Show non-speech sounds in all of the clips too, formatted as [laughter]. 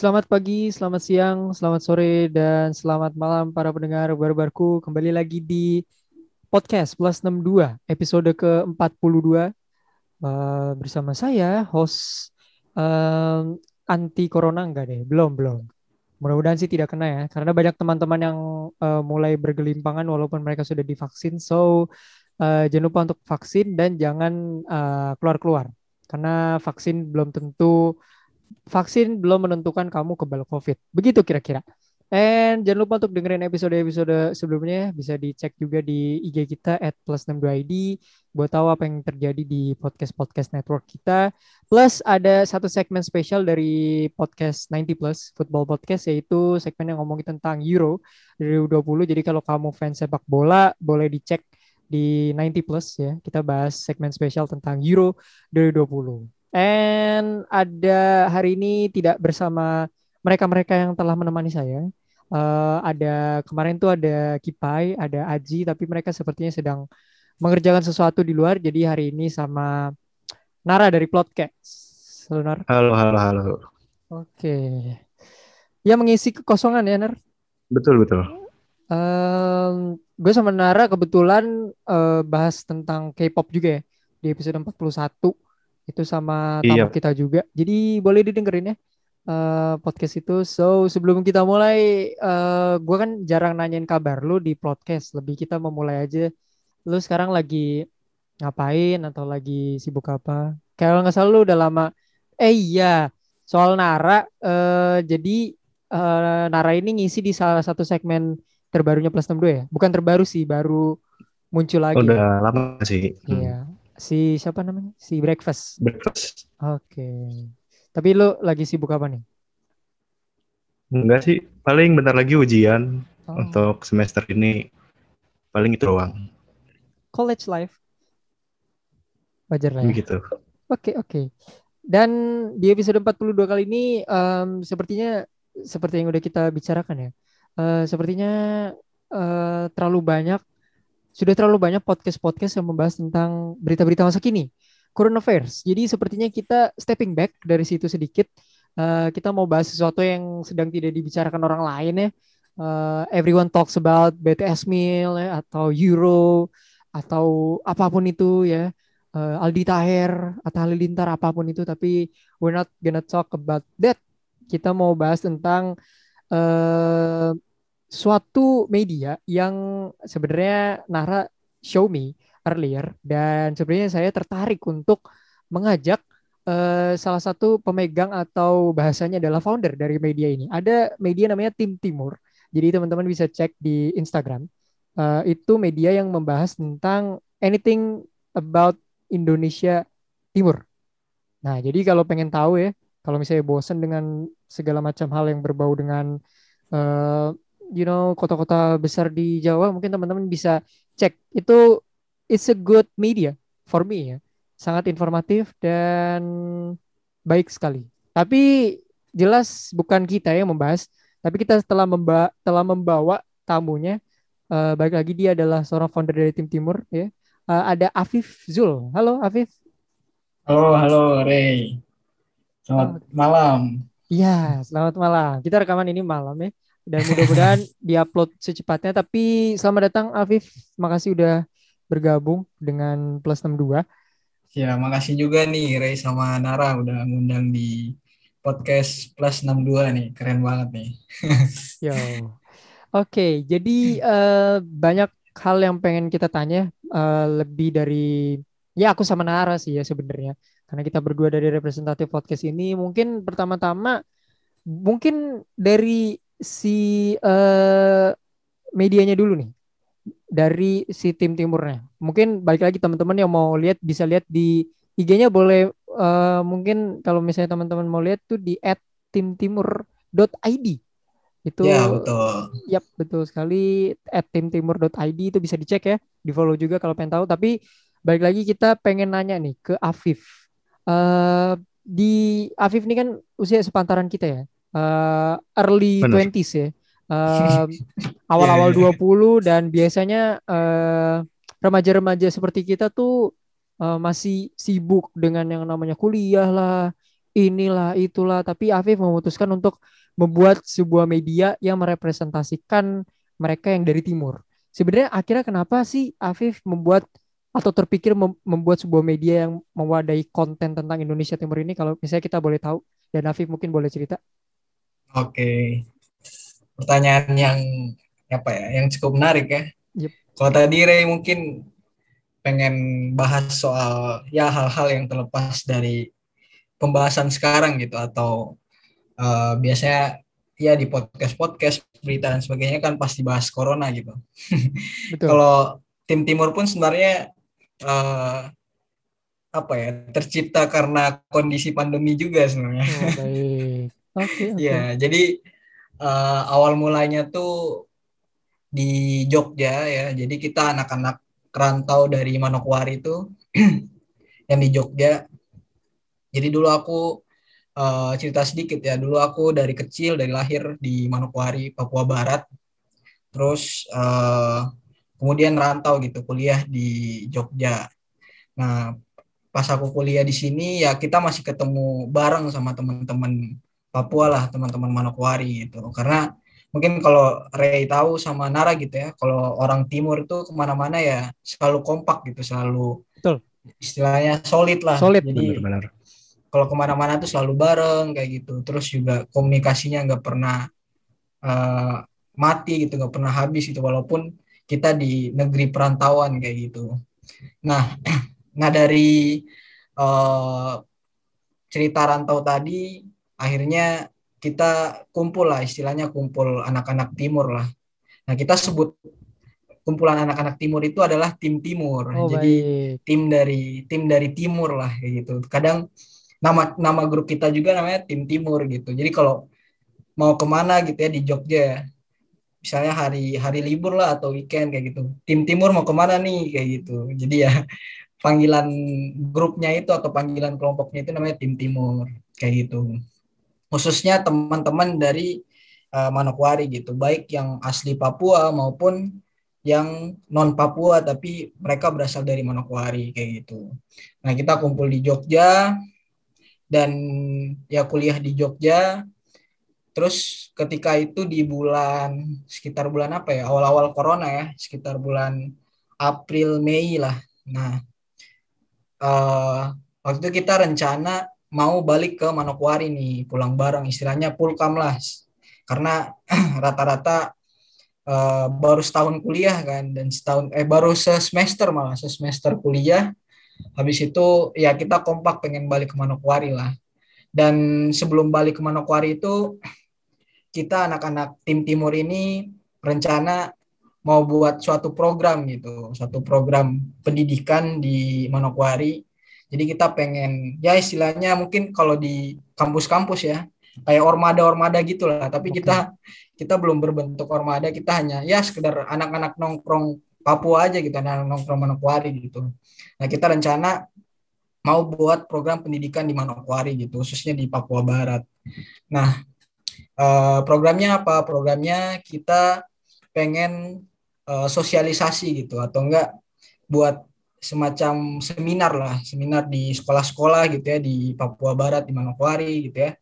Selamat pagi, selamat siang, selamat sore, dan selamat malam para pendengar barbarku. Kembali lagi di podcast Plus 62, episode ke-42. Uh, bersama saya, host um, anti corona enggak deh, belum, belum. Mudah-mudahan sih tidak kena ya, karena banyak teman-teman yang uh, mulai bergelimpangan walaupun mereka sudah divaksin. So, uh, jangan lupa untuk vaksin dan jangan uh, keluar-keluar. Karena vaksin belum tentu vaksin belum menentukan kamu kebal COVID. Begitu kira-kira. And jangan lupa untuk dengerin episode-episode sebelumnya bisa dicek juga di IG kita at plus 62 ID buat tahu apa yang terjadi di podcast-podcast network kita. Plus ada satu segmen spesial dari podcast 90 plus football podcast yaitu segmen yang ngomongin tentang Euro 2020. Jadi kalau kamu fans sepak bola boleh dicek di 90 plus ya. Kita bahas segmen spesial tentang Euro 2020. And ada hari ini tidak bersama mereka-mereka yang telah menemani saya. Uh, ada kemarin tuh ada Kipai, ada Aji, tapi mereka sepertinya sedang mengerjakan sesuatu di luar. Jadi hari ini sama Nara dari Plotcast. Halo Nar. Halo, halo, halo. Oke. Ya mengisi kekosongan ya Nar. Betul, betul. Um, gue sama Nara kebetulan uh, bahas tentang K-pop juga ya di episode 41 itu sama tamu iya. kita juga. Jadi boleh didengerin ya uh, podcast itu. So sebelum kita mulai, uh, eh, gue kan jarang nanyain kabar lu di podcast. Lebih kita memulai aja. Lu sekarang lagi ngapain atau lagi sibuk apa? Kalau nggak salah lu udah lama. Eh iya, soal Nara. Uh, jadi uh, Nara ini ngisi di salah satu segmen terbarunya Plus 62 ya. Bukan terbaru sih, baru muncul lagi. Udah lama sih. Iya. Si siapa namanya? Si Breakfast. Breakfast. Oke. Okay. Tapi lu lagi sibuk apa nih? Enggak sih, paling bentar lagi ujian oh. untuk semester ini. Paling itu doang. College life. Wajar lah ya. Begitu. Oke, okay, oke. Okay. Dan di episode 42 kali ini um, sepertinya seperti yang udah kita bicarakan ya. Uh, sepertinya uh, terlalu banyak sudah terlalu banyak podcast-podcast yang membahas tentang berita-berita masa kini, coronavirus. Jadi sepertinya kita stepping back dari situ sedikit. Uh, kita mau bahas sesuatu yang sedang tidak dibicarakan orang lain ya. Uh, everyone talks about BTS meal ya, atau Euro atau apa pun itu ya. Uh, Aldi Taher atau Halilintar apa pun itu tapi we're not gonna talk about that. Kita mau bahas tentang uh, suatu media yang sebenarnya Nara show me earlier dan sebenarnya saya tertarik untuk mengajak uh, salah satu pemegang atau bahasanya adalah founder dari media ini. Ada media namanya Tim Timur. Jadi teman-teman bisa cek di Instagram. Uh, itu media yang membahas tentang anything about Indonesia Timur. Nah, jadi kalau pengen tahu ya, kalau misalnya bosan dengan segala macam hal yang berbau dengan uh, you know kota-kota besar di Jawa mungkin teman-teman bisa cek. Itu it's a good media for me ya. Sangat informatif dan baik sekali. Tapi jelas bukan kita yang membahas tapi kita telah memba telah membawa tamunya uh, baik lagi dia adalah seorang founder dari tim Timur ya. Uh, ada Afif Zul. Halo Afif. Halo halo Ray selamat. malam. Iya, selamat malam. Kita rekaman ini malam ya dan mudah-mudahan [laughs] diupload secepatnya. Tapi selamat datang Afif, makasih udah bergabung dengan Plus 62. Ya, makasih juga nih Ray sama Nara udah ngundang di podcast Plus 62 nih, keren banget nih. [laughs] Yo. Oke, okay, jadi uh, banyak hal yang pengen kita tanya uh, lebih dari ya aku sama Nara sih ya sebenarnya. Karena kita berdua dari representatif podcast ini mungkin pertama-tama mungkin dari si uh, medianya dulu nih dari si tim timurnya. Mungkin balik lagi teman-teman yang mau lihat bisa lihat di IG-nya boleh uh, mungkin kalau misalnya teman-teman mau lihat tuh di @timtimur.id. Itu Ya, betul. Yap, betul sekali @timtimur.id itu bisa dicek ya, di-follow juga kalau pengen tahu, tapi balik lagi kita pengen nanya nih ke Afif. Uh, di Afif ini kan usia sepantaran kita ya uh, early twenties ya. Uh, [laughs] awal-awal yeah, yeah. 20 dan biasanya uh, remaja-remaja seperti kita tuh uh, masih sibuk dengan yang namanya kuliah lah, inilah itulah tapi Afif memutuskan untuk membuat sebuah media yang merepresentasikan mereka yang dari timur. Sebenarnya akhirnya kenapa sih Afif membuat atau terpikir mem membuat sebuah media yang mewadahi konten tentang Indonesia Timur ini kalau misalnya kita boleh tahu dan Afif mungkin boleh cerita. Oke. Pertanyaan yang apa ya, yang cukup menarik ya. Yep. Kalau tadi Ray mungkin pengen bahas soal ya hal-hal yang terlepas dari pembahasan sekarang gitu atau uh, biasanya ya di podcast-podcast berita dan sebagainya kan pasti bahas corona gitu. [laughs] Kalau tim timur pun sebenarnya uh, apa ya tercipta karena kondisi pandemi juga sebenarnya. Oh, baik. Okay, ya jadi uh, awal mulanya tuh di Jogja ya. Jadi kita anak-anak kerantau dari Manokwari itu [clears throat] yang di Jogja. Jadi dulu aku uh, cerita sedikit ya. Dulu aku dari kecil dari lahir di Manokwari, Papua Barat. Terus uh, kemudian rantau gitu kuliah di Jogja. Nah, pas aku kuliah di sini ya kita masih ketemu bareng sama teman-teman Papua lah, teman-teman Manokwari gitu. Karena mungkin kalau Ray tahu sama Nara gitu ya kalau orang timur itu ke mana-mana ya selalu kompak gitu selalu Betul. istilahnya solid lah. Solid. Jadi benar, kalau ke mana-mana tuh selalu bareng kayak gitu. Terus juga komunikasinya nggak pernah uh, mati gitu nggak pernah habis gitu. Walaupun kita di negeri perantauan kayak gitu. Nah [clears throat] nah dari uh, cerita rantau tadi akhirnya kita kumpul lah istilahnya kumpul anak-anak timur lah. Nah kita sebut kumpulan anak-anak timur itu adalah tim timur. Oh, Jadi baik. tim dari tim dari timur lah kayak gitu. Kadang nama nama grup kita juga namanya tim timur gitu. Jadi kalau mau ke mana gitu ya di Jogja, misalnya hari hari libur lah atau weekend kayak gitu. Tim timur mau ke mana nih kayak gitu. Jadi ya panggilan grupnya itu atau panggilan kelompoknya itu namanya tim timur kayak gitu khususnya teman-teman dari uh, Manokwari gitu, baik yang asli Papua maupun yang non Papua tapi mereka berasal dari Manokwari kayak gitu. Nah, kita kumpul di Jogja dan ya kuliah di Jogja. Terus ketika itu di bulan sekitar bulan apa ya? Awal-awal corona ya, sekitar bulan April Mei lah. Nah, uh, waktu itu kita rencana mau balik ke Manokwari nih pulang bareng. Istilahnya pulkam lah. Karena [clears throat] rata-rata uh, baru setahun kuliah kan dan setahun eh baru semester malah semester kuliah. Habis itu ya kita kompak pengen balik ke Manokwari lah. Dan sebelum balik ke Manokwari itu kita anak-anak tim timur ini rencana mau buat suatu program gitu. Suatu program pendidikan di Manokwari jadi kita pengen ya istilahnya mungkin kalau di kampus-kampus ya kayak ormada-ormada gitulah. Tapi okay. kita kita belum berbentuk ormada, kita hanya ya sekedar anak-anak nongkrong Papua aja gitu, anak nongkrong Manokwari gitu. Nah kita rencana mau buat program pendidikan di Manokwari gitu, khususnya di Papua Barat. Nah eh, programnya apa? Programnya kita pengen eh, sosialisasi gitu atau enggak buat semacam seminar lah, seminar di sekolah-sekolah gitu ya di Papua Barat di Manokwari gitu ya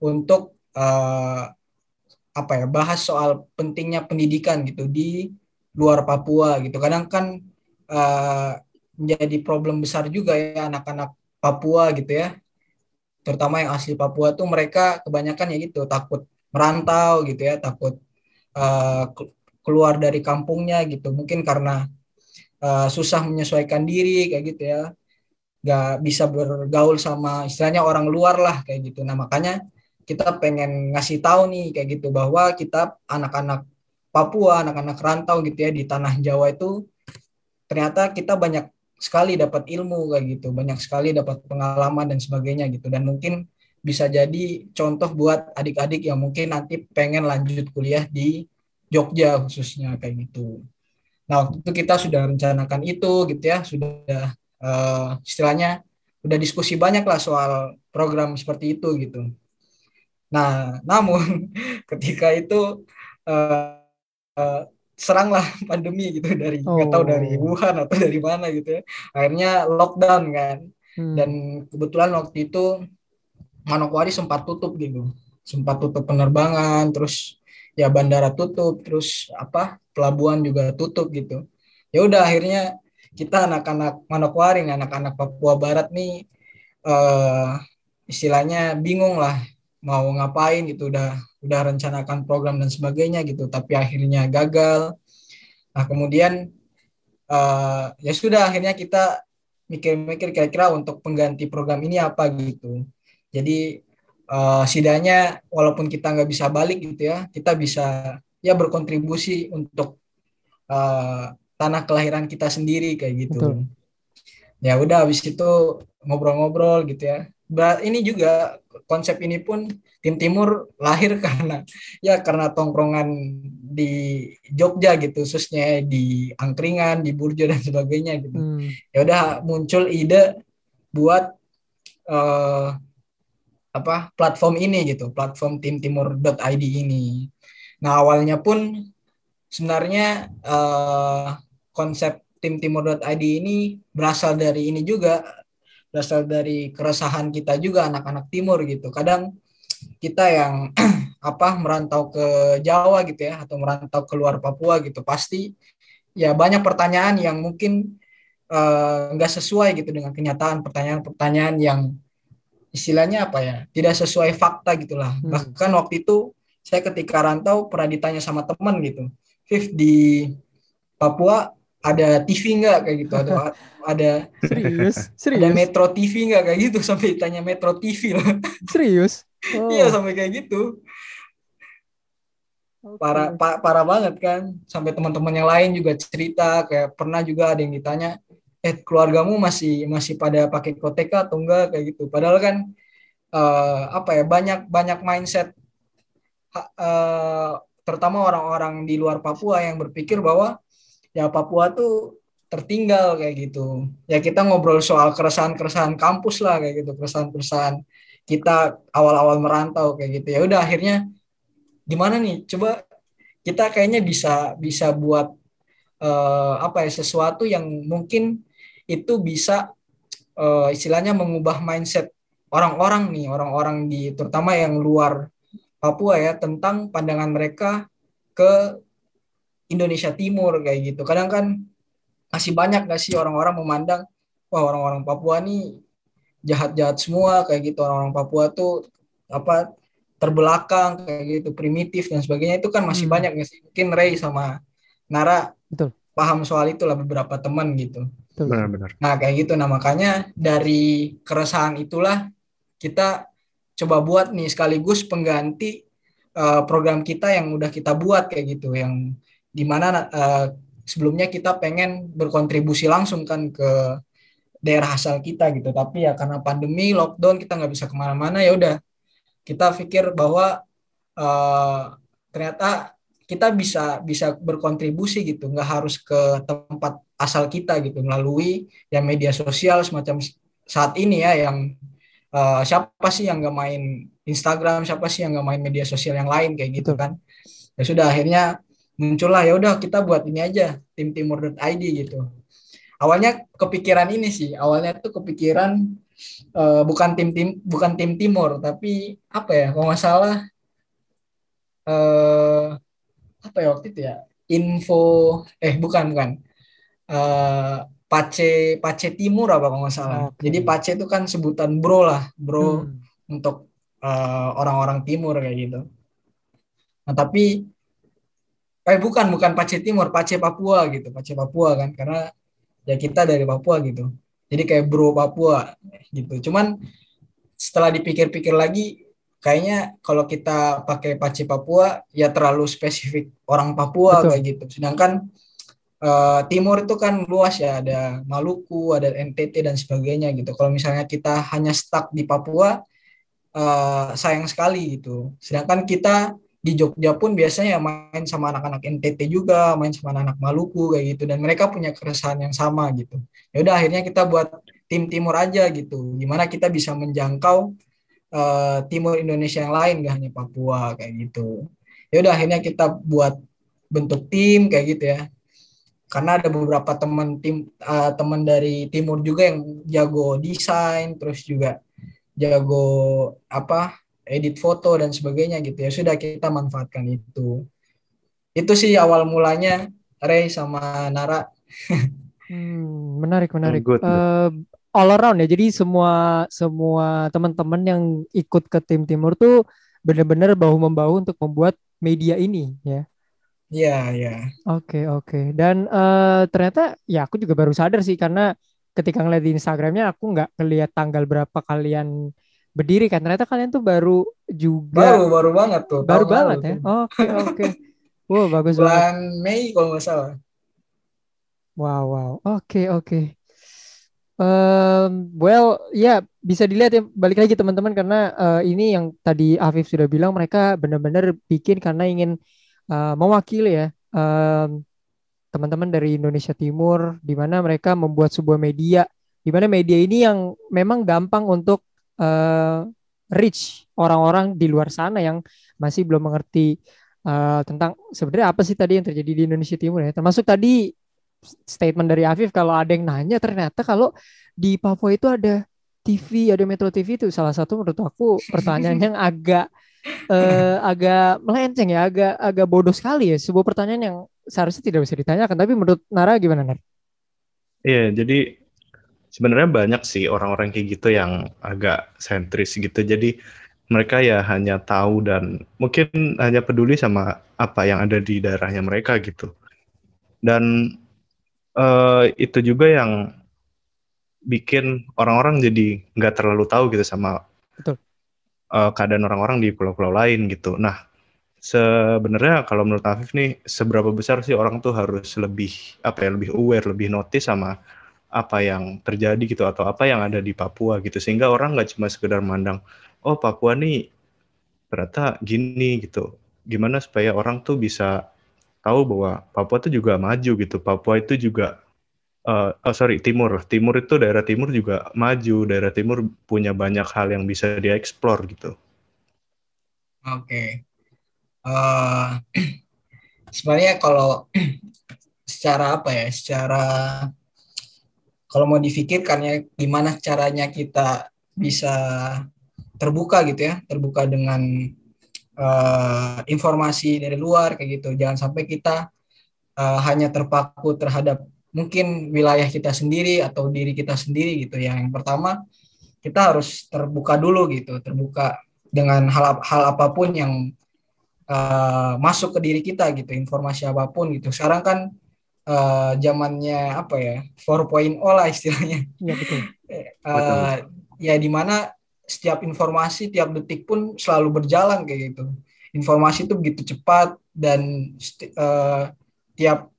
untuk uh, apa ya bahas soal pentingnya pendidikan gitu di luar Papua gitu. Kadang kan uh, menjadi problem besar juga ya anak-anak Papua gitu ya. Terutama yang asli Papua tuh mereka kebanyakan ya gitu takut merantau gitu ya, takut uh, keluar dari kampungnya gitu. Mungkin karena uh, susah menyesuaikan diri kayak gitu ya. Nggak bisa bergaul sama istilahnya orang luar lah kayak gitu. Nah makanya kita pengen ngasih tahu nih kayak gitu bahwa kita anak-anak Papua anak-anak rantau gitu ya di tanah Jawa itu ternyata kita banyak sekali dapat ilmu kayak gitu. Banyak sekali dapat pengalaman dan sebagainya gitu. Dan mungkin bisa jadi contoh buat adik-adik yang mungkin nanti pengen lanjut kuliah di Jogja khususnya kayak gitu. Nah, waktu itu kita sudah rencanakan itu gitu ya, sudah uh, istilahnya udah diskusi banyak lah soal program seperti itu gitu. Nah, namun [laughs] ketika itu uh, uh, seranglah [laughs] pandemi gitu dari nggak oh. tahu dari oh. Wuhan atau dari mana gitu ya. Akhirnya lockdown kan. Hmm. Dan kebetulan waktu itu Manokwari sempat tutup gitu sempat tutup penerbangan terus ya bandara tutup terus apa pelabuhan juga tutup gitu. Ya udah akhirnya kita anak-anak Manokwari anak-anak Papua Barat nih eh, istilahnya bingung lah mau ngapain gitu udah udah rencanakan program dan sebagainya gitu tapi akhirnya gagal. Nah kemudian uh, ya sudah akhirnya kita mikir-mikir kira-kira untuk pengganti program ini apa gitu. Jadi uh, setidaknya walaupun kita nggak bisa balik gitu ya kita bisa ya berkontribusi untuk uh, tanah kelahiran kita sendiri kayak gitu Betul. ya udah habis itu ngobrol-ngobrol gitu ya ini juga konsep ini pun tim timur lahir [laughs] karena ya karena tongkrongan di Jogja gitu khususnya di angkringan di burjo dan sebagainya gitu hmm. ya udah muncul ide buat uh, apa platform ini gitu platform timtimur.id ini. Nah awalnya pun sebenarnya uh, konsep timtimur.id ini berasal dari ini juga berasal dari keresahan kita juga anak-anak timur gitu. Kadang kita yang [clears throat] apa merantau ke Jawa gitu ya atau merantau keluar Papua gitu pasti ya banyak pertanyaan yang mungkin eh, nggak uh, sesuai gitu dengan kenyataan pertanyaan-pertanyaan yang istilahnya apa ya tidak sesuai fakta gitulah. Hmm. bahkan waktu itu saya ketika rantau pernah ditanya sama teman gitu Viv di Papua ada TV nggak? Kayak gitu. Ada [laughs] ada serius? serius? Ada Metro TV nggak? Kayak gitu sampai ditanya Metro TV loh serius? Oh. [laughs] iya sampai kayak gitu. Okay. parah pa, parah banget kan. Sampai teman-teman yang lain juga cerita kayak pernah juga ada yang ditanya eh keluargamu masih masih pada pakai koteka atau enggak kayak gitu. Padahal kan uh, apa ya banyak banyak mindset uh, terutama orang-orang di luar Papua yang berpikir bahwa ya Papua tuh tertinggal kayak gitu. Ya kita ngobrol soal keresahan-keresahan kampus lah kayak gitu. Keresahan-keresahan kita awal-awal merantau kayak gitu. Ya udah akhirnya gimana nih? Coba kita kayaknya bisa bisa buat uh, apa ya sesuatu yang mungkin itu bisa uh, istilahnya mengubah mindset orang-orang nih, orang-orang di terutama yang luar Papua ya tentang pandangan mereka ke Indonesia Timur kayak gitu. Kadang kan masih banyak gak sih orang-orang memandang wah orang-orang Papua nih jahat-jahat semua kayak gitu orang-orang Papua tuh apa terbelakang kayak gitu primitif dan sebagainya itu kan masih hmm. banyak gak sih mungkin Ray sama Nara Betul. paham soal itu lah beberapa teman gitu Benar-benar. Nah kayak gitu. Nah makanya dari keresahan itulah kita coba buat nih sekaligus pengganti uh, program kita yang udah kita buat kayak gitu, yang di mana uh, sebelumnya kita pengen berkontribusi langsung kan ke daerah asal kita gitu. Tapi ya karena pandemi, lockdown kita nggak bisa ke mana-mana ya udah kita pikir bahwa uh, ternyata kita bisa bisa berkontribusi gitu nggak harus ke tempat asal kita gitu melalui ya media sosial semacam saat ini ya yang uh, siapa sih yang nggak main Instagram siapa sih yang nggak main media sosial yang lain kayak gitu kan. Ya sudah akhirnya muncullah ya udah kita buat ini aja tim timur.id gitu. Awalnya kepikiran ini sih awalnya tuh kepikiran uh, bukan tim tim bukan tim timur tapi apa ya kalau nggak salah uh, apa ya waktu itu ya info eh bukan bukan uh, Pace Pace Timur apa kalau nggak salah okay. jadi Pace itu kan sebutan bro lah bro hmm. untuk eh, orang-orang timur kayak gitu nah tapi eh bukan bukan Pace Timur Pace Papua gitu Pace Papua kan karena ya kita dari Papua gitu jadi kayak bro Papua gitu cuman setelah dipikir-pikir lagi kayaknya kalau kita pakai Paci Papua ya terlalu spesifik orang Papua Betul. kayak gitu. Sedangkan uh, timur itu kan luas ya, ada Maluku, ada NTT dan sebagainya gitu. Kalau misalnya kita hanya stuck di Papua uh, sayang sekali gitu. Sedangkan kita di Jogja pun biasanya main sama anak-anak NTT juga, main sama anak-anak Maluku kayak gitu dan mereka punya keresahan yang sama gitu. Ya udah akhirnya kita buat tim timur aja gitu. Gimana kita bisa menjangkau uh, timur Indonesia yang lain gak hanya Papua kayak gitu ya udah akhirnya kita buat bentuk tim kayak gitu ya karena ada beberapa teman tim uh, teman dari timur juga yang jago desain terus juga jago apa edit foto dan sebagainya gitu ya. Sudah kita manfaatkan itu. Itu sih awal mulanya Ray sama Nara. Hmm, menarik menarik. Good, uh, all around ya. Jadi semua semua teman-teman yang ikut ke tim timur tuh benar-benar bahu membahu untuk membuat media ini ya Iya, iya. Oke, oke. Dan uh, ternyata ya aku juga baru sadar sih karena ketika ngeliat di Instagramnya aku nggak ngeliat tanggal berapa kalian berdiri kan. Ternyata kalian tuh baru juga. Baru, baru banget tuh. Baru banget ya. Oke, [laughs] oke. Wow, bagus Bulan banget. Mei kalau nggak salah. Wow, wow. Oke, oke. Um, well, ya bisa dilihat ya balik lagi teman-teman karena uh, ini yang tadi Afif sudah bilang mereka benar-benar bikin karena ingin uh, mewakili ya um, teman-teman dari Indonesia Timur di mana mereka membuat sebuah media di mana media ini yang memang gampang untuk uh, reach orang-orang di luar sana yang masih belum mengerti uh, tentang sebenarnya apa sih tadi yang terjadi di Indonesia Timur ya. Termasuk tadi statement dari Afif kalau ada yang nanya ternyata kalau di Papua itu ada TV ada Metro TV itu salah satu menurut aku pertanyaan [laughs] yang agak uh, agak melenceng ya, agak agak bodoh sekali ya. Sebuah pertanyaan yang seharusnya tidak bisa ditanyakan. Tapi menurut Nara gimana Nara? Iya, jadi sebenarnya banyak sih orang-orang kayak gitu yang agak sentris gitu. Jadi mereka ya hanya tahu dan mungkin hanya peduli sama apa yang ada di daerahnya mereka gitu. Dan uh, itu juga yang bikin orang-orang jadi nggak terlalu tahu gitu sama Betul uh, keadaan orang-orang di pulau-pulau lain gitu. Nah, sebenarnya kalau menurut Afif nih seberapa besar sih orang tuh harus lebih apa ya lebih aware, lebih notice sama apa yang terjadi gitu atau apa yang ada di Papua gitu sehingga orang nggak cuma sekedar mandang oh Papua nih ternyata gini gitu. Gimana supaya orang tuh bisa tahu bahwa Papua tuh juga maju gitu. Papua itu juga uh, oh sorry timur. Timur itu daerah timur juga maju. Daerah timur punya banyak hal yang bisa dieksplor gitu. Oke. Okay. uh, eh, [clears throat] sebenarnya kalau [clears throat] secara apa ya secara kalau mau difikirkan ya gimana caranya kita bisa terbuka gitu ya terbuka dengan uh, informasi dari luar kayak gitu. Jangan sampai kita uh, hanya terpaku terhadap mungkin wilayah kita sendiri atau diri kita sendiri gitu ya. Yang pertama kita harus terbuka dulu gitu, terbuka dengan hal hal apa pun yang uh, masuk ke diri kita gitu, informasi apa pun gitu. Sekarang kan uh, zamannya apa ya 4.0 lah istilahnya. Ya betul. [laughs] uh, ya di mana setiap informasi tiap detik pun selalu berjalan kayak gitu. Informasi itu begitu cepat dan uh, tiap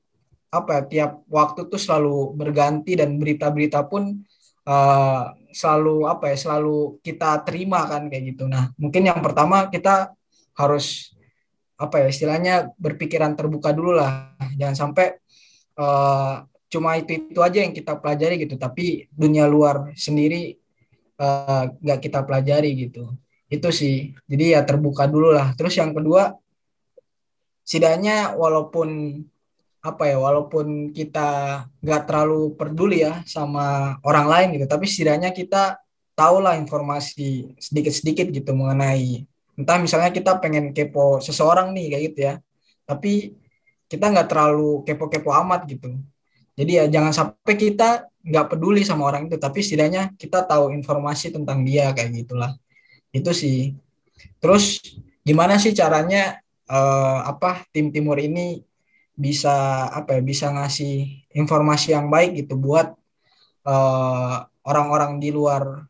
apa ya, tiap waktu tuh selalu berganti dan berita-berita pun uh, selalu apa ya selalu kita terima kan kayak gitu. Nah mungkin yang pertama kita harus apa ya istilahnya berpikiran terbuka dulu lah. Jangan sampai uh, cuma itu itu aja yang kita pelajari gitu. Tapi dunia luar sendiri eh, nggak uh, kita pelajari gitu. Itu sih. Jadi ya terbuka dulu lah. Terus yang kedua setidaknya walaupun apa ya walaupun kita nggak terlalu peduli ya sama orang lain gitu tapi setidaknya kita tahulah informasi sedikit-sedikit gitu mengenai entah misalnya kita pengen kepo seseorang nih kayak gitu ya tapi kita nggak terlalu kepo-kepo amat gitu. Jadi ya jangan sampai kita nggak peduli sama orang itu tapi setidaknya kita tahu informasi tentang dia kayak gitulah. Itu sih. Terus gimana sih caranya uh, apa tim timur ini bisa apa ya bisa ngasih informasi yang baik gitu buat eh, orang-orang di luar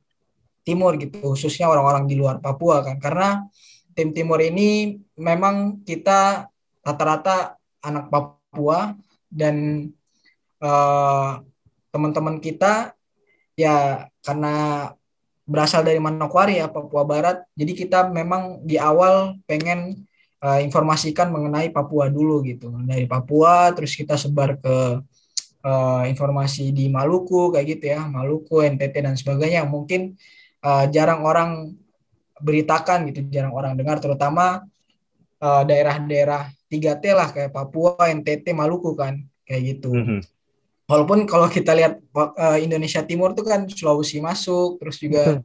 timur gitu khususnya orang-orang di luar Papua kan. Karena tim timur ini memang kita rata-rata anak Papua dan uh, teman-teman kita ya karena berasal dari Manokwari ya Papua Barat. Jadi kita memang di awal pengen uh, informasikan mengenai Papua dulu gitu. Dari Papua terus kita sebar ke uh, informasi di Maluku kayak gitu ya, Maluku, NTT dan sebagainya. Mungkin uh, jarang orang beritakan gitu, jarang orang dengar terutama daerah-daerah 3T lah kayak Papua, NTT, Maluku kan kayak gitu. Mm -hmm. Walaupun kalau kita lihat uh, Indonesia Timur tuh kan Sulawesi masuk, terus juga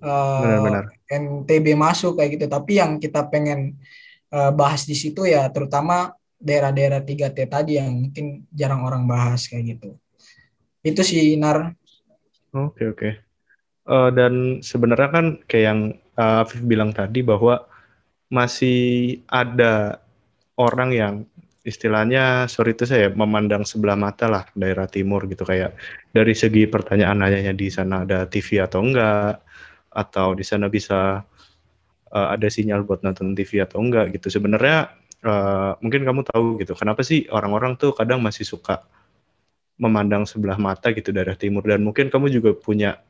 uh. NTB masuk kayak gitu. Tapi yang kita pengen uh, bahas di situ ya terutama daerah-daerah 3T tadi yang mungkin jarang orang bahas kayak gitu. Itu sih Nar. Oke oke. Uh, dan sebenarnya kan kayak yang uh, Afif bilang tadi bahwa masih ada orang yang istilahnya sorry itu saya memandang sebelah mata lah daerah timur gitu kayak dari segi pertanyaan nanyanya di sana ada TV atau enggak atau di sana bisa uh, ada sinyal buat nonton TV atau enggak gitu sebenarnya uh, mungkin kamu tahu gitu kenapa sih orang-orang tuh kadang masih suka memandang sebelah mata gitu daerah timur dan mungkin kamu juga punya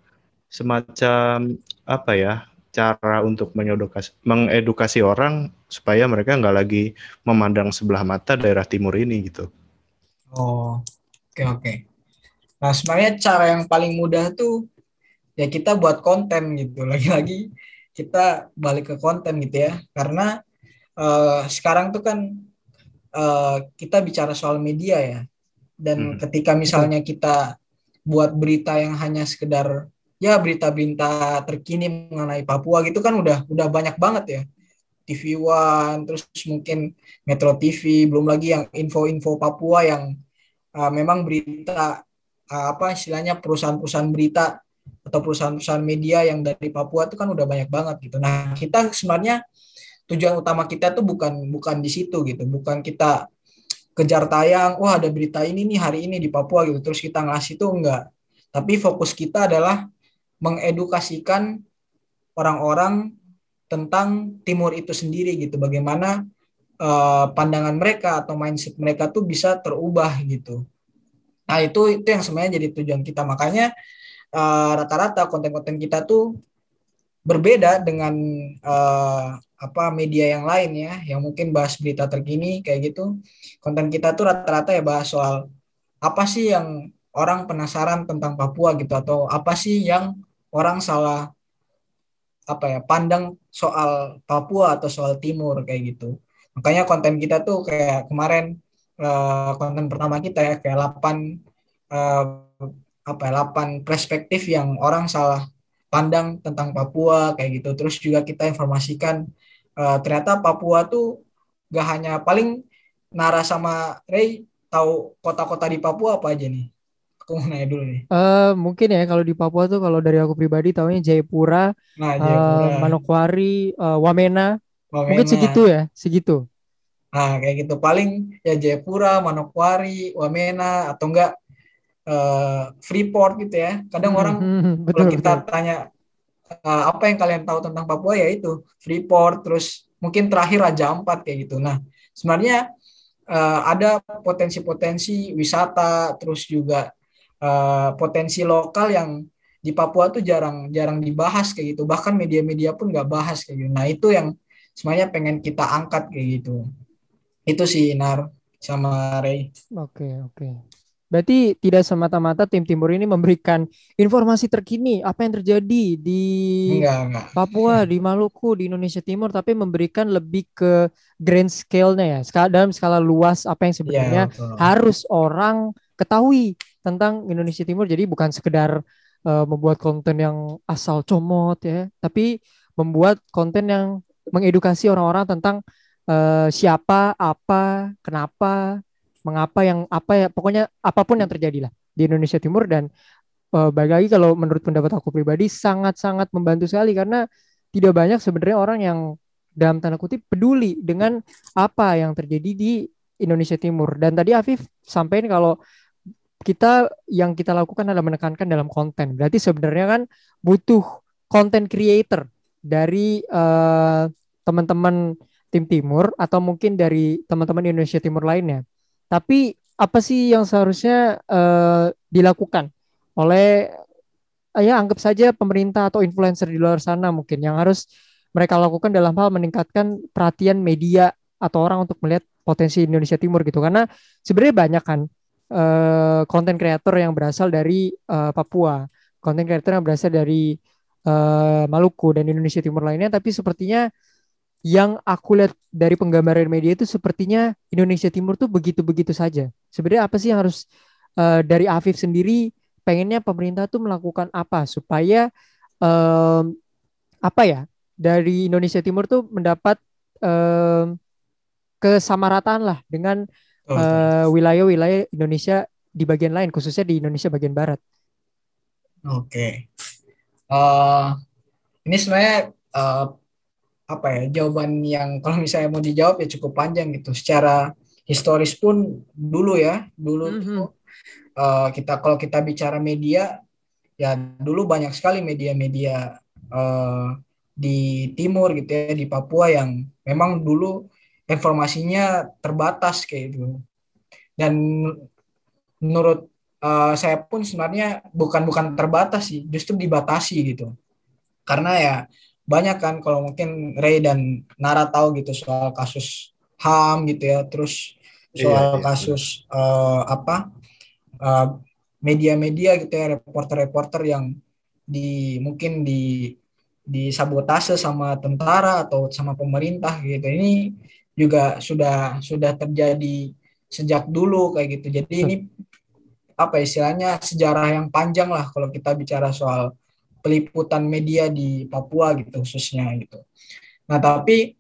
semacam apa ya cara untuk mengedukasi, mengedukasi orang supaya mereka nggak lagi memandang sebelah mata daerah timur ini gitu. Oh, oke okay, oke. Okay. Nah sebenarnya cara yang paling mudah tuh ya kita buat konten gitu. [laughs] Lagi-lagi kita balik ke konten gitu ya. Karena uh, sekarang tuh kan uh, kita bicara soal media ya. Dan hmm. ketika misalnya kita buat berita yang hanya sekedar ya berita-berita terkini mengenai Papua gitu kan udah udah banyak banget ya. TV One, terus mungkin Metro TV, belum lagi yang info-info Papua yang uh, memang berita uh, apa istilahnya perusahaan-perusahaan berita atau perusahaan-perusahaan media yang dari Papua itu kan udah banyak banget gitu. Nah, kita sebenarnya tujuan utama kita tuh bukan bukan di situ gitu, bukan kita kejar tayang, wah ada berita ini nih hari ini di Papua gitu, terus kita ngasih tuh enggak. Tapi fokus kita adalah mengedukasikan orang-orang tentang timur itu sendiri gitu. Bagaimana uh, pandangan mereka atau mindset mereka tuh bisa terubah gitu. Nah itu itu yang sebenarnya jadi tujuan kita. Makanya eh, rata-rata konten-konten kita tuh berbeda dengan uh, apa media yang lain ya yang mungkin bahas berita terkini kayak gitu konten kita tuh rata-rata ya bahas soal apa sih yang orang penasaran tentang Papua gitu atau apa sih yang orang salah apa ya pandang soal Papua atau soal Timur kayak gitu. Makanya konten kita tuh kayak kemarin uh, konten pertama kita ya kayak 8 uh, apa ya, 8 perspektif yang orang salah pandang tentang Papua kayak gitu. Terus juga kita informasikan uh, ternyata Papua tuh gak hanya paling Nara sama Ray tahu kota-kota di Papua apa aja nih? Aku mau nanya dulu nih. Uh, mungkin ya kalau di Papua tuh kalau dari aku pribadi tahunya Jayapura, nah, Jayapura. Uh, Manokwari, uh, Wamena. Wamena. Mungkin segitu ya, segitu. Nah, kayak gitu. Paling ya Jayapura, Manokwari, Wamena atau enggak uh, Freeport gitu ya. Kadang hmm, orang hmm, hmm, betul, kalau kita betul. tanya uh, apa yang kalian tahu tentang Papua ya itu Freeport, terus mungkin terakhir Raja Ampat kayak gitu. Nah, sebenarnya uh, ada potensi-potensi wisata, terus juga uh, potensi lokal yang di Papua tuh jarang jarang dibahas kayak gitu bahkan media-media pun nggak bahas kayak gitu nah itu yang semuanya pengen kita angkat kayak gitu itu sih Nar sama Ray oke oke berarti tidak semata-mata tim timur ini memberikan informasi terkini apa yang terjadi di enggak, enggak. Papua di Maluku di Indonesia Timur tapi memberikan lebih ke grand scale-nya ya dalam skala luas apa yang sebenarnya ya, harus orang ketahui tentang Indonesia Timur. Jadi bukan sekedar uh, membuat konten yang asal comot ya, tapi membuat konten yang mengedukasi orang-orang tentang uh, siapa, apa, kenapa, mengapa yang apa ya, pokoknya apa pun yang terjadi lah di Indonesia Timur dan uh, balik lagi kalau menurut pendapat aku pribadi sangat-sangat membantu sekali karena tidak banyak sebenarnya orang yang dalam tanda kutip peduli dengan apa yang terjadi di Indonesia Timur. Dan tadi Afif sampaikan kalau kita yang kita lakukan adalah menekankan dalam konten. Berarti sebenarnya kan butuh content creator dari uh, teman-teman tim timur atau mungkin dari teman-teman Indonesia Timur lainnya. Tapi apa sih yang seharusnya uh, dilakukan? Oleh uh, ya anggap saja pemerintah atau influencer di luar sana mungkin yang harus mereka lakukan dalam hal meningkatkan perhatian media atau orang untuk melihat potensi Indonesia Timur gitu. Karena sebenarnya banyak kan konten uh, kreator yang berasal dari uh, Papua, konten kreator yang berasal dari uh, Maluku dan Indonesia Timur lainnya, tapi sepertinya yang aku lihat dari penggambaran media itu sepertinya Indonesia Timur tuh begitu-begitu saja. Sebenarnya apa sih yang harus uh, dari Afif sendiri pengennya pemerintah tuh melakukan apa supaya uh, apa ya dari Indonesia Timur tuh mendapat um, kesamarataan lah dengan uh, wilayah-wilayah Indonesia di bagian lain, khususnya di Indonesia bagian barat. Oke, okay. uh, ini sebenarnya uh, apa ya jawaban yang [laughs] kalau misalnya mau dijawab ya cukup panjang gitu. Secara historis pun dulu ya, dulu mm -hmm. uh, kita kalau kita bicara media ya dulu banyak sekali media-media uh, di timur gitu ya di Papua yang memang dulu informasinya terbatas kayak gitu dan menurut uh, saya pun sebenarnya bukan bukan terbatas sih justru dibatasi gitu karena ya banyak kan kalau mungkin Ray dan Nara tahu gitu soal kasus HAM gitu ya terus iya, soal iya, iya. kasus uh, apa uh, media-media gitu ya reporter-reporter yang di mungkin di disabotase sama tentara atau sama pemerintah gitu ini juga sudah sudah terjadi sejak dulu kayak gitu. Jadi ini apa istilahnya sejarah yang panjang lah kalau kita bicara soal peliputan media di Papua gitu khususnya gitu. Nah tapi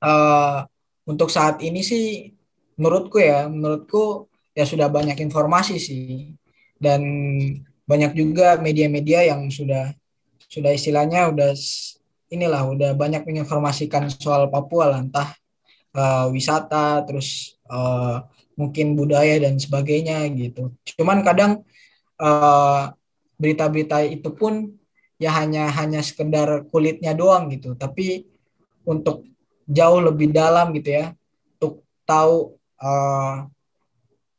uh, untuk saat ini sih menurutku ya menurutku ya sudah banyak informasi sih dan banyak juga media-media yang sudah sudah istilahnya udah inilah udah banyak menginformasikan soal Papua lah uh, wisata, terus uh, mungkin budaya dan sebagainya gitu. Cuman kadang uh, berita-berita itu pun ya hanya hanya sekedar kulitnya doang gitu. Tapi untuk jauh lebih dalam gitu ya, untuk tahu uh,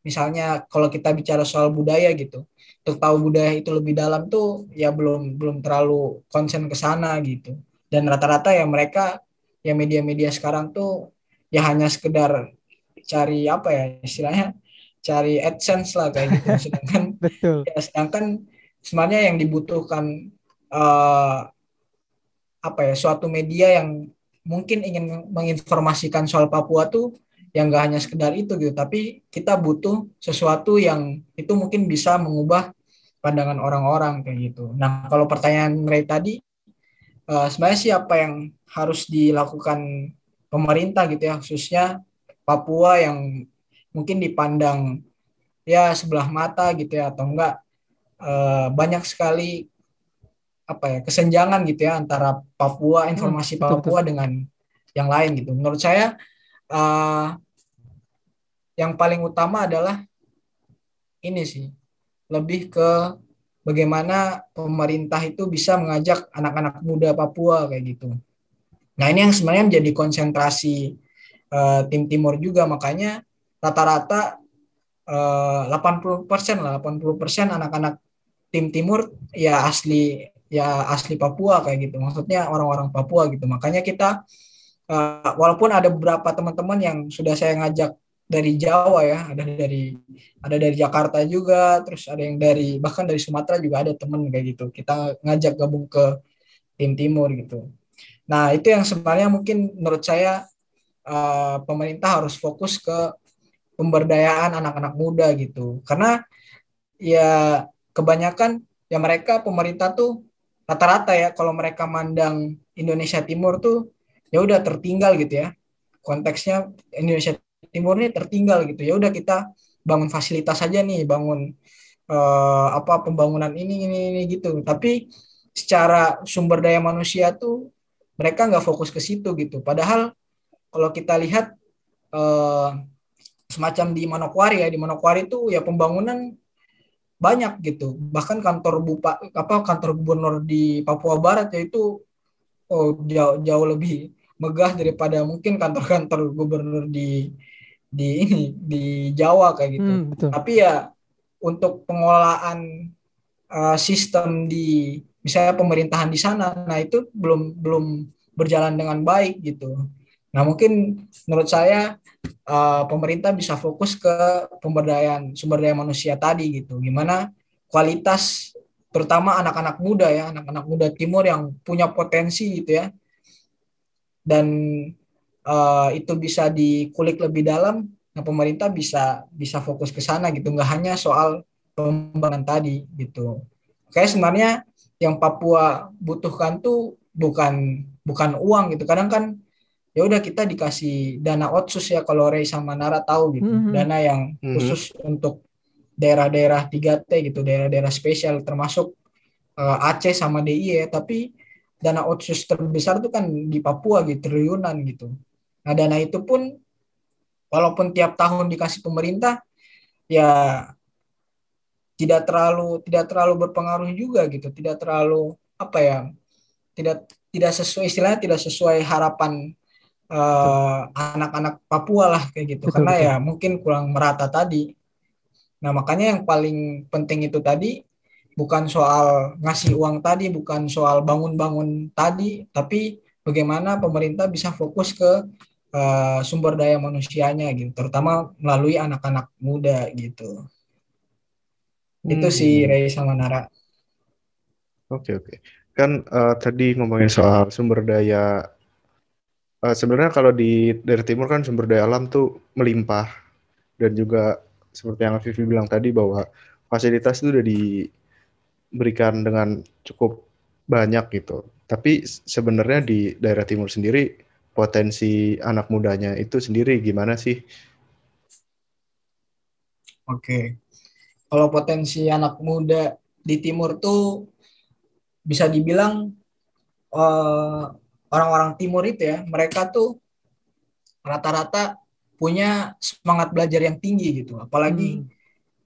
misalnya kalau kita bicara soal budaya gitu, untuk tahu budaya itu lebih dalam tuh ya belum belum terlalu konsen ke sana gitu. Dan rata-rata ya mereka ya media-media sekarang tuh ya hanya sekedar cari apa ya istilahnya cari adsense lah kayak gitu [laughs] sedangkan Betul. Ya, sedangkan sebenarnya yang dibutuhkan uh, apa ya suatu media yang mungkin ingin menginformasikan soal Papua tuh yang gak hanya sekedar itu gitu. Tapi kita butuh sesuatu yang itu mungkin bisa mengubah pandangan orang-orang kayak gitu. Nah kalau pertanyaan Ray tadi uh, sebenarnya siapa yang harus dilakukan pemerintah gitu ya khususnya Papua yang mungkin dipandang ya sebelah mata gitu ya atau enggak uh, banyak sekali apa ya kesenjangan gitu ya antara Papua hmm, informasi hmm, Papua betul. dengan yang lain gitu. Menurut saya uh, yang paling utama adalah ini sih lebih ke bagaimana pemerintah itu bisa mengajak anak-anak muda Papua kayak gitu. Nah ini yang sebenarnya menjadi konsentrasi uh, tim Timur juga. Makanya rata-rata uh, 80% lah 80% anak-anak tim Timur ya asli ya asli Papua kayak gitu. Maksudnya orang-orang Papua gitu. Makanya kita uh, walaupun ada beberapa teman-teman yang sudah saya ngajak dari Jawa ya ada dari ada dari Jakarta juga terus ada yang dari bahkan dari Sumatera juga ada teman kayak gitu. Kita ngajak gabung ke tim Timur gitu. Nah, itu yang sebenarnya mungkin menurut saya uh, pemerintah harus fokus ke pemberdayaan anak-anak muda gitu. Karena ya kebanyakan ya mereka pemerintah tuh rata-rata ya kalau mereka mandang Indonesia Timur tuh ya udah tertinggal gitu ya. Konteksnya Indonesia Timur ini tertinggal gitu. Ya udah kita bangun fasilitas saja nih, bangun uh, apa pembangunan ini ini ini gitu. Tapi secara sumber daya manusia tuh mereka nggak fokus ke situ gitu. Padahal kalau kita lihat eh, semacam di Manokwari ya, di Manokwari itu ya pembangunan banyak gitu. Bahkan kantor bupa apa kantor gubernur di Papua Barat yaitu oh jauh jauh lebih megah daripada mungkin kantor-kantor gubernur di di ini di Jawa kayak gitu. Hmm, betul. Tapi ya untuk pengelolaan uh, sistem di misalnya pemerintahan di sana nah itu belum belum berjalan dengan baik gitu nah mungkin menurut saya uh, pemerintah bisa fokus ke pemberdayaan sumber daya manusia tadi gitu. Gimana kualitas terutama anak-anak muda ya anak-anak muda timur yang punya potensi gitu ya. Dan uh, itu bisa dikulik lebih dalam nah pemerintah bisa bisa fokus ke sana gitu. Nggak hanya soal pembangunan tadi gitu. Kayak sebenarnya yang Papua butuhkan tuh bukan bukan uang gitu. Kadang kan ya udah kita dikasih dana otsus ya kalau Ray sama Nara tahu gitu Mhm. dana yang Mhm. khusus untuk daerah-daerah 3T gitu daerah-daerah spesial termasuk eh, Aceh sama DIY ya tapi dana otsus terbesar itu kan di Papua gitu triliunan gitu nah dana itu pun walaupun tiap tahun dikasih pemerintah ya tidak terlalu tidak terlalu berpengaruh juga gitu tidak terlalu apa ya tidak tidak sesuai istilahnya tidak sesuai harapan eh, anak-anak Papua lah kayak gitu Betul, karena betul. ya mungkin kurang merata tadi nah makanya yang paling penting itu tadi bukan soal ngasih uang tadi bukan soal bangun-bangun tadi tapi bagaimana pemerintah bisa fokus ke eh, sumber daya manusianya gitu terutama melalui anak-anak muda gitu itu Hmm. sih Ray sama Nara Oke oke. Kan eh, tadi ngomongin soal sumber daya. Eh, sebenarnya kalau di dari timur kan sumber daya alam tuh melimpah dan juga seperti yang Vivi bilang tadi bahwa fasilitas itu udah diberikan dengan cukup banyak gitu. Tapi sebenarnya di daerah timur sendiri potensi anak mudanya itu sendiri gimana sih? Oke. Kalau potensi anak muda di timur tuh bisa dibilang eh, orang-orang timur itu ya, mereka tuh rata-rata punya semangat belajar yang tinggi gitu. Apalagi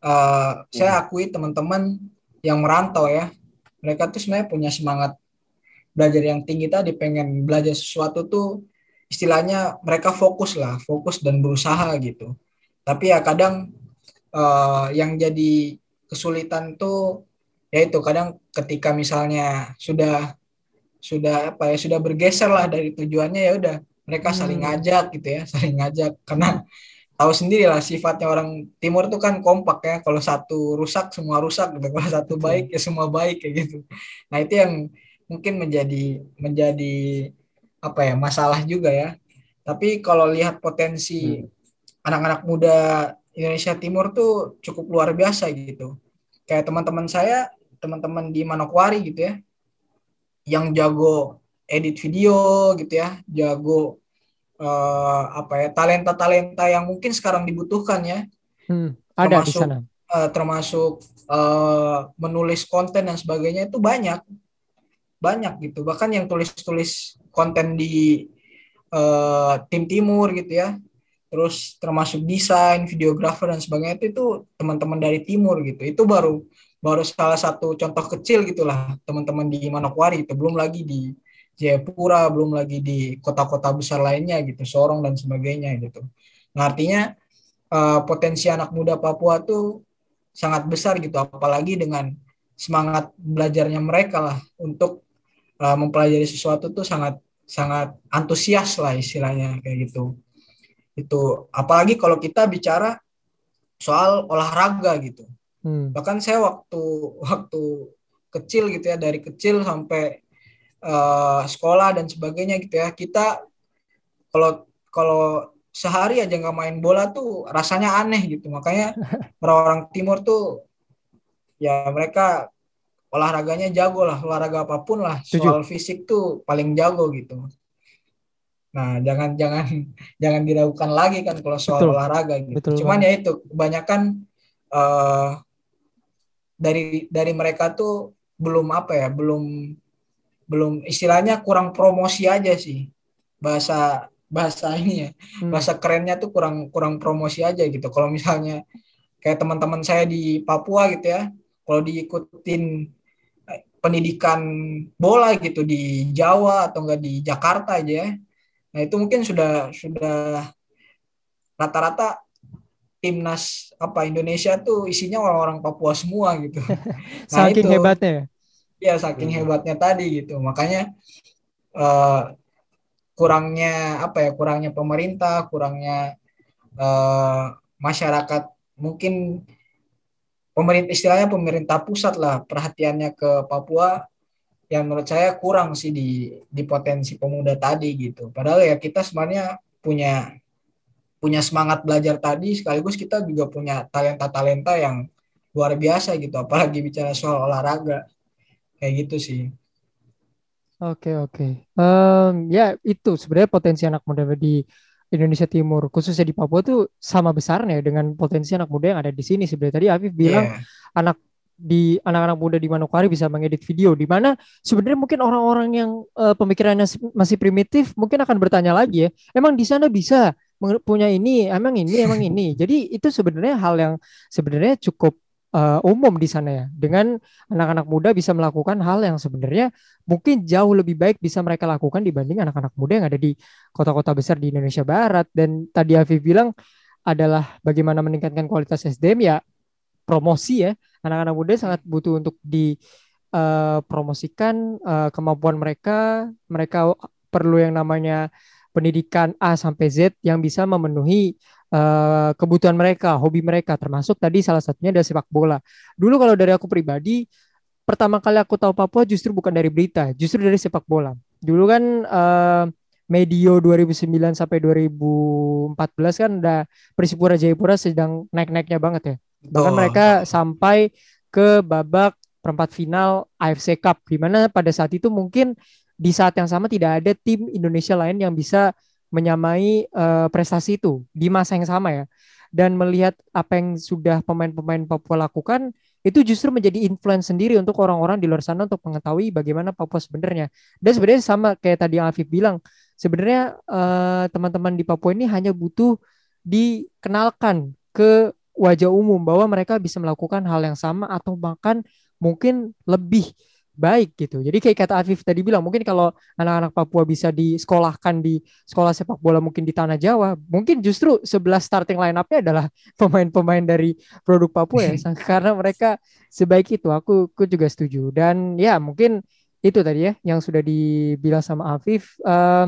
eh, saya akui teman-teman yang merantau ya, mereka tuh sebenarnya punya semangat belajar yang tinggi tadi, pengen belajar sesuatu tuh istilahnya mereka fokus lah, fokus dan berusaha gitu. Tapi ya kadang eh, yang jadi kesulitan tuh yaitu kadang ketika misalnya sudah sudah apa ya sudah bergeser lah dari tujuannya ya udah mereka saling Hmm. ngajak gitu ya [laughs] saling ngajak. Karena tahu sendiri lah sifatnya orang timur tuh kan kompak ya kalau satu rusak semua rusak gitu. Kalau satu baik ya semua baik kayak gitu. Nah itu yang mungkin menjadi menjadi apa ya masalah juga ya. Tapi kalau lihat potensi anak-anak muda Indonesia Timur tuh cukup luar biasa gitu. Kayak teman-teman saya teman-teman di Manokwari gitu ya yang jago edit video gitu ya jago eh, apa ya talenta-talenta yang mungkin sekarang dibutuhkan ya. Hmm, ada di Termasuk- sana. eh, termasuk eh, menulis konten dan sebagainya itu banyak. Banyak gitu. Bahkan yang tulis-tulis konten di eh, tim timur gitu ya. Terus termasuk desain videografer dan sebagainya itu, itu teman-teman dari timur gitu. Itu baru baru salah satu contoh kecil gitulah teman-teman di Manokwari itu. Belum lagi di Jayapura belum lagi di kota-kota besar lainnya gitu Sorong dan sebagainya gitu. Nah artinya eh, potensi anak muda Papua tuh sangat besar gitu apalagi dengan semangat belajarnya mereka lah untuk eh, mempelajari sesuatu tuh sangat sangat antusias lah istilahnya kayak gitu. Itu apalagi kalau kita bicara soal olahraga gitu Hmm, bahkan saya waktu waktu kecil gitu ya dari kecil sampai eh, sekolah dan sebagainya gitu ya kita kalau kalau sehari aja nggak main bola tuh rasanya aneh gitu. Makanya [laughs] orang-orang timur tuh ya mereka olahraganya jago lah olahraga apa pun lah soal fisik tuh paling jago gitu. Nah jangan jangan [laughs] jangan diragukan lagi kan kalau soal Betul. olahraga gitu. Betul cuman ya itu kebanyakan eh, dari dari mereka tuh belum apa ya belum belum istilahnya kurang promosi aja sih. Bahasa bahasa ini ya hmm, bahasa kerennya tuh kurang kurang promosi aja gitu. Kalau misalnya kayak teman-teman saya di Papua gitu ya kalau diikutin eh, pendidikan bola gitu di Jawa atau enggak di Jakarta aja ya nah itu mungkin sudah sudah rata-rata timnas apa Indonesia tuh isinya orang-orang Papua semua gitu [laughs] Nah, saking itu. hebatnya ya. ya saking Hmm. hebatnya tadi gitu makanya eh, kurangnya apa ya kurangnya pemerintah kurangnya eh, masyarakat mungkin pemerintah istilahnya pemerintah pusat lah perhatiannya ke Papua yang menurut saya kurang sih di di potensi pemuda tadi gitu padahal ya kita sebenarnya punya punya semangat belajar tadi sekaligus kita juga punya talenta-talenta yang luar biasa gitu apalagi bicara soal olahraga kayak gitu sih Oke oke. Em, ya itu sebenarnya potensi anak muda di Indonesia Timur, khususnya di Papua tuh sama besarnya dengan potensi anak muda yang ada di sini. Sebenarnya tadi Afif bilang Iya. anak di anak-anak muda di Manokwari bisa mengedit video, di mana sebenarnya mungkin orang-orang yang eh, pemikirannya masih primitif mungkin akan bertanya lagi ya, emang di sana bisa punya ini, emang ini, emang ini. [laughs] Jadi itu sebenarnya hal yang sebenarnya cukup eh, umum di sana ya, dengan anak-anak muda bisa melakukan hal yang sebenarnya mungkin jauh lebih baik bisa mereka lakukan dibanding anak-anak muda yang ada di kota-kota besar di Indonesia Barat. Dan tadi Afif bilang adalah bagaimana meningkatkan kualitas SDM ya promosi ya. Anak-anak muda sangat butuh untuk dipromosikan kemampuan mereka. Mereka perlu yang namanya pendidikan A sampai Z yang bisa memenuhi eh, kebutuhan mereka, hobi mereka, termasuk tadi salah satunya adalah sepak bola. Dulu kalau dari aku pribadi, pertama kali aku tahu Papua justru bukan dari berita, justru dari sepak bola. Dulu kan eh, medio 2009 sampai 2014 kan udah Persipura Jayapura sedang naik-naiknya banget ya. Bahkan Betul. mereka sampai ke babak perempat final AFC Cup di mana pada saat itu mungkin di saat yang sama tidak ada tim Indonesia lain yang bisa menyamai eh, prestasi itu di masa yang sama ya. Dan melihat apa yang sudah pemain-pemain Papua lakukan itu justru menjadi influence sendiri untuk orang-orang di luar sana untuk mengetahui bagaimana Papua sebenarnya. Dan sebenarnya sama kayak tadi yang Afif bilang, sebenarnya eh, teman-teman di Papua ini hanya butuh dikenalkan ke wajah umum bahwa mereka bisa melakukan hal yang sama atau bahkan mungkin lebih baik gitu. Jadi kayak kata Afif tadi bilang, mungkin kalau anak-anak Papua bisa disekolahkan di sekolah sepak bola mungkin di tanah Jawa, mungkin justru 11 starting line up-nya adalah [laughs] pemain-pemain dari produk Papua ya. [laughs] Karena mereka sebaik itu. Aku, aku juga setuju. Dan ya mungkin itu tadi ya yang sudah dibilang sama Afif. Eh,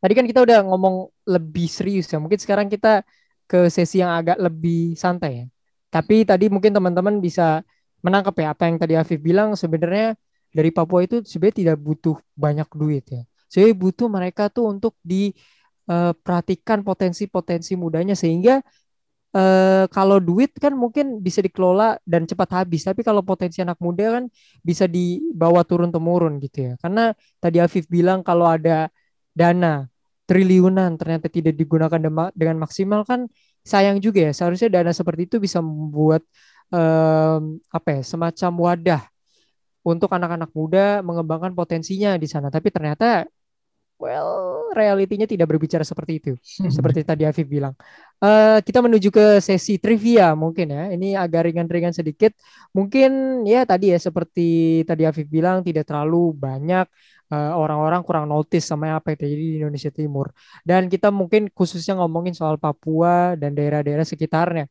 tadi kan kita udah ngomong lebih serius ya. Mungkin sekarang kita ke sesi yang agak lebih santai ya. Tapi tadi mungkin teman-teman bisa menangkap ya apa yang tadi Afif bilang sebenarnya dari Papua itu sebenarnya tidak butuh banyak duit ya. Sebenarnya butuh mereka tuh untuk diperhatikan potensi-potensi mudanya sehingga eh, kalau duit kan mungkin bisa dikelola dan cepat habis, tapi kalau potensi anak muda kan bisa dibawa turun temurun gitu ya. Karena tadi Afif bilang kalau ada dana triliunan ternyata tidak digunakan dengan maksimal kan sayang juga ya. Seharusnya dana seperti itu bisa membuat em, apa ya semacam wadah untuk anak-anak muda mengembangkan potensinya di sana. Tapi ternyata well realitinya tidak berbicara seperti itu. Seperti tadi Afif bilang. Eh, kita menuju ke sesi trivia mungkin ya. Ini agak ringan-ringan sedikit. Mungkin ya tadi ya seperti tadi Afif bilang tidak terlalu banyak eh, orang-orang kurang notice sama apa yang terjadi di Indonesia Timur. Dan kita mungkin khususnya ngomongin soal Papua dan daerah-daerah sekitarnya.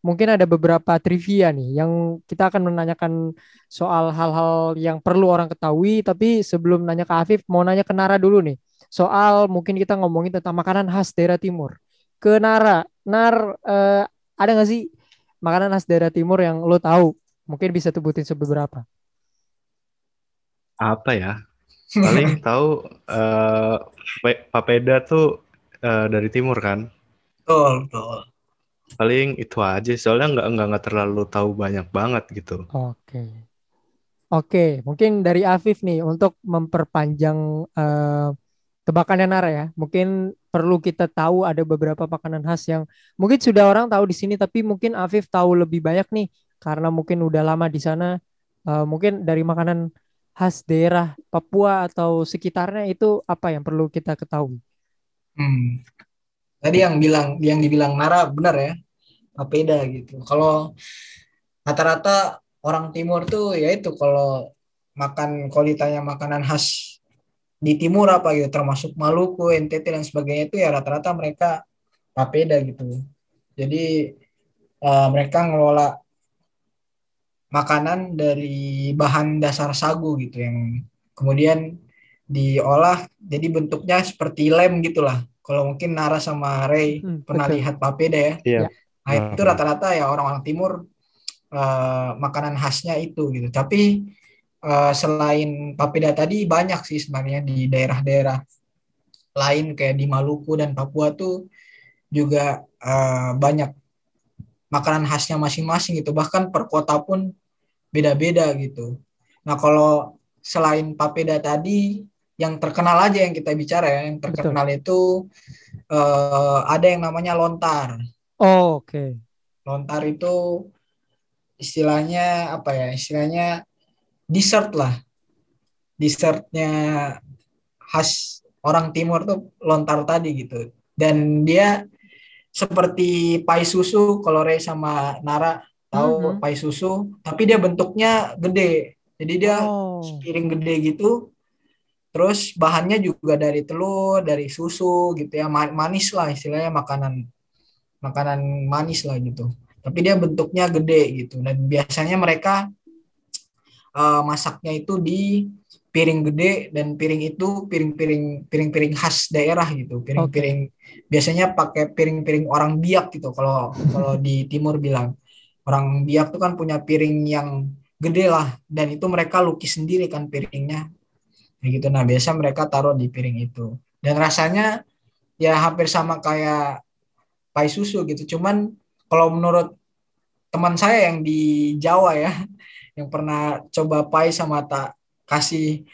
Mungkin ada beberapa trivia nih yang kita akan menanyakan soal hal-hal yang perlu orang ketahui. Tapi sebelum nanya ke Afif, mau nanya ke Nara dulu nih. Soal mungkin kita ngomongin tentang makanan khas daerah timur. Ke Nara, Nar, eh, ada nggak sih makanan khas daerah timur yang lo tahu? Mungkin bisa sebutin beberapa. Apa ya? Paling [laughs] tahu eh, pe- papeda tuh eh, dari timur kan. Betul, betul. Paling itu aja. Soalnya nggak nggak nggak terlalu tahu banyak banget gitu. Oke. Oke, mungkin dari Afif nih untuk memperpanjang eh, tebakannya Nara ya. Mungkin perlu kita tahu ada beberapa makanan khas yang mungkin sudah orang tahu di sini tapi mungkin Afif tahu lebih banyak nih karena mungkin udah lama di sana. Eh, mungkin dari makanan khas daerah Papua atau sekitarnya itu apa yang perlu kita ketahui? Hmm. Tadi yang bilang yang dibilang Nara benar ya. Papeda gitu. Kalau rata-rata orang timur tuh ya itu kalau makan kalau ditanya makanan khas di timur apa gitu termasuk Maluku, NTT dan sebagainya itu ya rata-rata mereka papeda gitu. Jadi eh, mereka ngelola makanan dari bahan dasar sagu gitu yang kemudian diolah jadi bentuknya seperti lem gitulah. Kalau mungkin Nara sama Ray Hmm, pernah betul. lihat papeda ya. Iya. Nah, itu Hmm. rata-rata ya orang-orang timur eh, makanan khasnya itu gitu. Tapi eh, selain papeda tadi banyak sih sebenarnya di daerah-daerah lain kayak di Maluku dan Papua tuh juga eh, banyak makanan khasnya masing-masing gitu. Bahkan per kota pun beda-beda gitu. Nah, kalau selain papeda tadi yang terkenal aja yang kita bicara ya yang terkenal Betul. itu uh, ada yang namanya lontar oh, oke. Okay. lontar itu istilahnya apa ya? Istilahnya dessert lah. Dessertnya khas orang timur tuh lontar tadi gitu. Dan dia seperti pai susu kalau Ray sama Nara tahu mm -hmm. pai susu tapi dia bentuknya gede. Jadi dia oh. piring gede gitu. Terus bahannya juga dari telur dari susu gitu ya. Manis lah istilahnya makanan makanan manis lah gitu. Tapi dia bentuknya gede gitu. Dan biasanya mereka uh, masaknya itu di piring gede dan piring itu piring-piring piring-piring khas daerah gitu. Piring-piring okay. biasanya pakai piring-piring orang biak gitu kalau kalau di timur bilang. Orang biak tuh kan punya piring yang gede lah dan itu mereka lukis sendiri kan piringnya. Gitu. Nah biasa mereka taruh di piring itu. Dan rasanya ya hampir sama kayak pai susu gitu cuman kalau menurut teman saya yang di Jawa ya [laughs] yang pernah coba pai sama tak kasih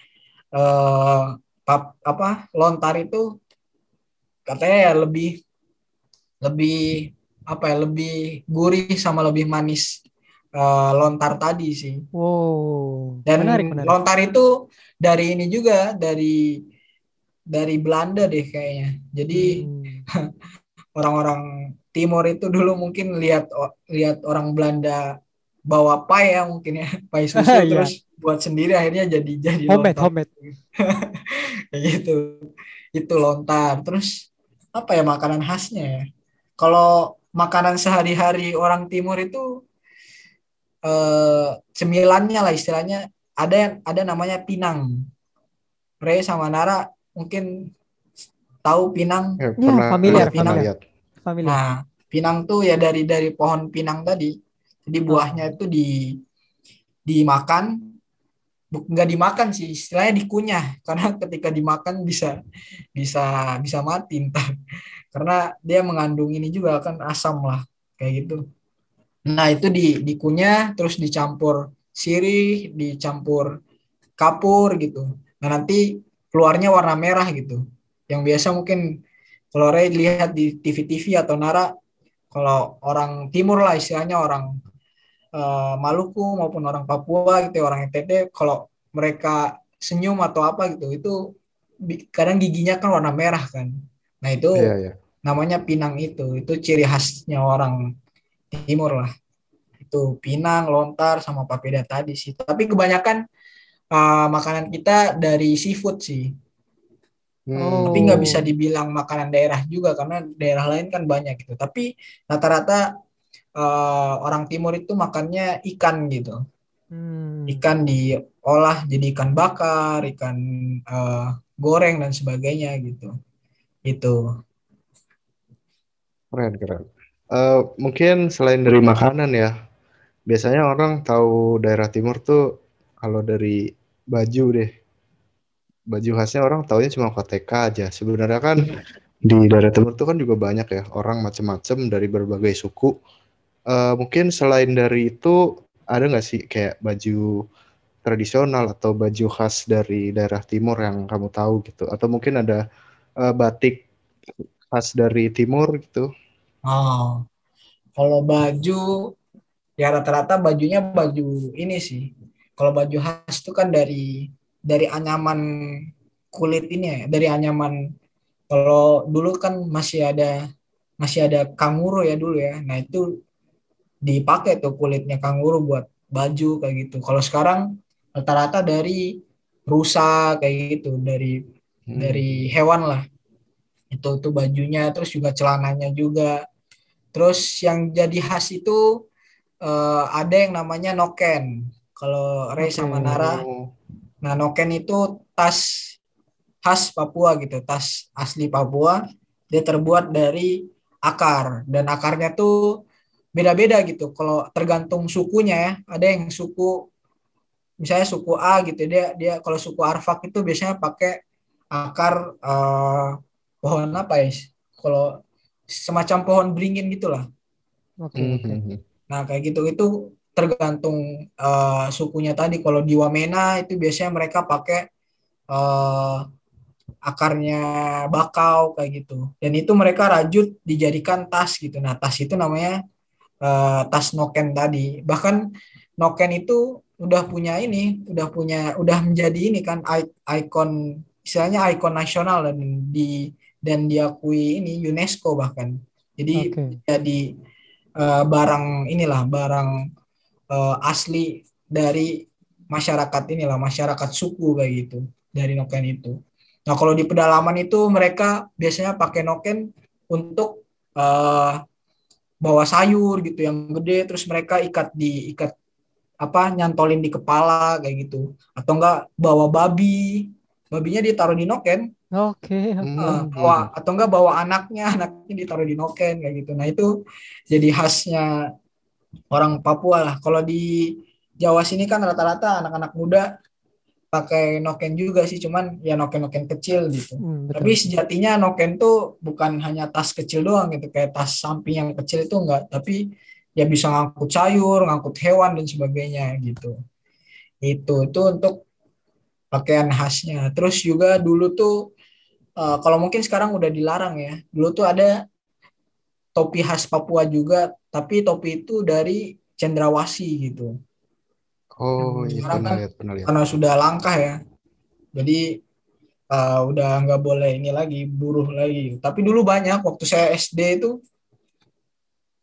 uh, pap, apa lontar itu katanya ya lebih lebih apa ya lebih gurih sama lebih manis uh, lontar tadi sih. Wow. Dan menarik, menarik. lontar itu dari ini juga dari dari Belanda deh kayaknya. Jadi hmm. [laughs] orang-orang timur itu dulu mungkin lihat lihat orang Belanda bawa pai ya mungkin ya [laughs] pai susu [laughs] iya. terus buat sendiri akhirnya jadi jadi homemade homemade. [laughs] Kayak gitu. Itu lontar. Terus apa ya makanan khasnya ya? Kalau makanan sehari-hari orang timur itu eh, cemilannya lah istilahnya. Ada ada namanya pinang. Ray sama Nara mungkin tahu pinang? Ya, ya familiar pinang familiar. nah pinang tuh ya dari dari pohon pinang tadi. Jadi buahnya itu di dimakan. Nggak dimakan sih istilahnya dikunyah. [laughs] Karena ketika dimakan bisa bisa bisa mati entah [laughs] karena dia mengandung ini juga kan asam lah kayak gitu. Nah itu di dikunyah terus dicampur sirih dicampur kapur gitu. Nah nanti keluarnya warna merah gitu yang biasa mungkin kalau Ray lihat di TV-TV atau Nara kalau orang timur lah istilahnya orang uh, Maluku maupun orang Papua gitu orang NTT kalau mereka senyum atau apa gitu itu kadang giginya kan warna merah kan. Nah itu yeah, yeah. namanya pinang itu itu ciri khasnya orang timur lah. Itu pinang lontar sama papeda tadi sih. Tapi kebanyakan uh, makanan kita dari seafood sih Hmm. Tapi nggak bisa dibilang makanan daerah juga karena daerah lain kan banyak gitu. Tapi rata-rata uh, orang timur itu makannya ikan gitu. Hmm. Ikan diolah jadi ikan bakar, ikan uh, goreng dan sebagainya gitu. Itu. Keren keren. Uh, mungkin selain dari makanan ya, biasanya orang tahu daerah timur tuh kalau dari baju deh. Baju khasnya orang taunya cuma koteka aja. Sebenarnya kan di daerah timur tuh kan juga banyak ya orang macam-macam dari berbagai suku. Uh, mungkin selain dari itu ada nggak sih kayak baju tradisional atau baju khas dari daerah timur yang kamu tahu gitu? Atau mungkin ada uh, batik khas dari timur gitu? Oh kalau baju ya rata-rata bajunya baju ini sih. Kalau baju khas itu kan dari dari anyaman kulit ini ya dari anyaman kalau dulu kan masih ada masih ada kanguru ya dulu ya nah itu dipakai tuh kulitnya kanguru buat baju kayak gitu. Kalau sekarang rata-rata dari rusa kayak gitu, dari hmm. dari hewan lah. Itu tuh bajunya, terus juga celananya juga. Terus yang jadi khas itu uh, ada yang namanya noken. Kalau Ray sama Nara, nah noken itu tas khas Papua gitu, tas asli Papua. Dia terbuat dari akar dan akarnya tuh beda-beda gitu. Kalau tergantung sukunya ya, ada yang suku misalnya suku A gitu dia dia kalau suku Arfak itu biasanya pakai akar uh, pohon apa ya? Kalau semacam pohon beringin gitulah. Oke. Okay. Nah kayak gitu itu tergantung uh, sukunya tadi. Kalau di Wamena itu biasanya mereka pakai uh, akarnya bakau kayak gitu. Dan itu mereka rajut dijadikan tas gitu. Nah, tas itu namanya uh, tas noken tadi. Bahkan noken itu udah punya ini, udah punya udah menjadi ini kan ikon istilahnya ikon nasional dan di dan diakui ini UNESCO bahkan. Jadi okay. jadi uh, barang inilah barang uh, asli dari masyarakat inilah masyarakat suku kayak gitu dari noken itu. Nah kalau di pedalaman itu mereka biasanya pakai noken untuk uh, bawa sayur gitu yang gede terus mereka ikat di ikat apa nyantolin di kepala kayak gitu. Atau enggak bawa babi. Babinya ditaruh di noken. Oke okay, uh, bawa atau enggak bawa anaknya anaknya ditaruh di noken kayak gitu. Nah itu jadi khasnya orang Papua lah kalau di Jawa sini kan rata-rata anak-anak muda pakai noken juga sih cuman ya noken-noken kecil gitu hmm, tapi sejatinya noken tuh bukan hanya tas kecil doang gitu kayak tas samping yang kecil itu enggak tapi ya bisa ngangkut sayur ngangkut hewan dan sebagainya gitu itu itu untuk pakaian khasnya. Terus juga dulu tuh uh, kalau mungkin sekarang udah dilarang ya. Dulu tuh ada topi khas Papua juga, tapi topi itu dari cendrawasih gitu. Oh, iya pernah kan, lihat, pernah lihat. Karena sudah langka ya. Jadi uh, udah nggak boleh ini lagi buruh lagi. Tapi dulu banyak waktu saya SD itu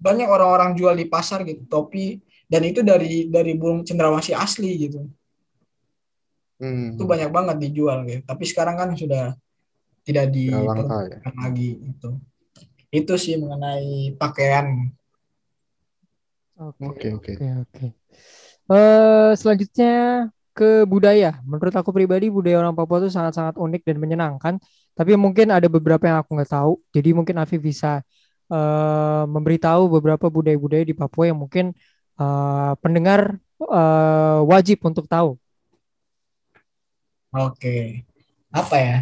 banyak orang-orang jual di pasar gitu topi dan itu dari dari burung cendrawasih asli gitu. Hmm. Itu banyak banget dijual gitu. Tapi sekarang kan sudah tidak di ya. lagi itu. Itu sih mengenai pakaian. Oke, oke. Oke, oke. Eh, selanjutnya ke budaya. Menurut aku pribadi budaya orang Papua itu sangat-sangat unik dan menyenangkan. Tapi mungkin ada beberapa yang aku nggak tahu. Jadi mungkin Afif bisa uh, memberitahu beberapa budaya-budaya di Papua yang mungkin uh, pendengar uh, wajib untuk tahu. Oke. Apa ya?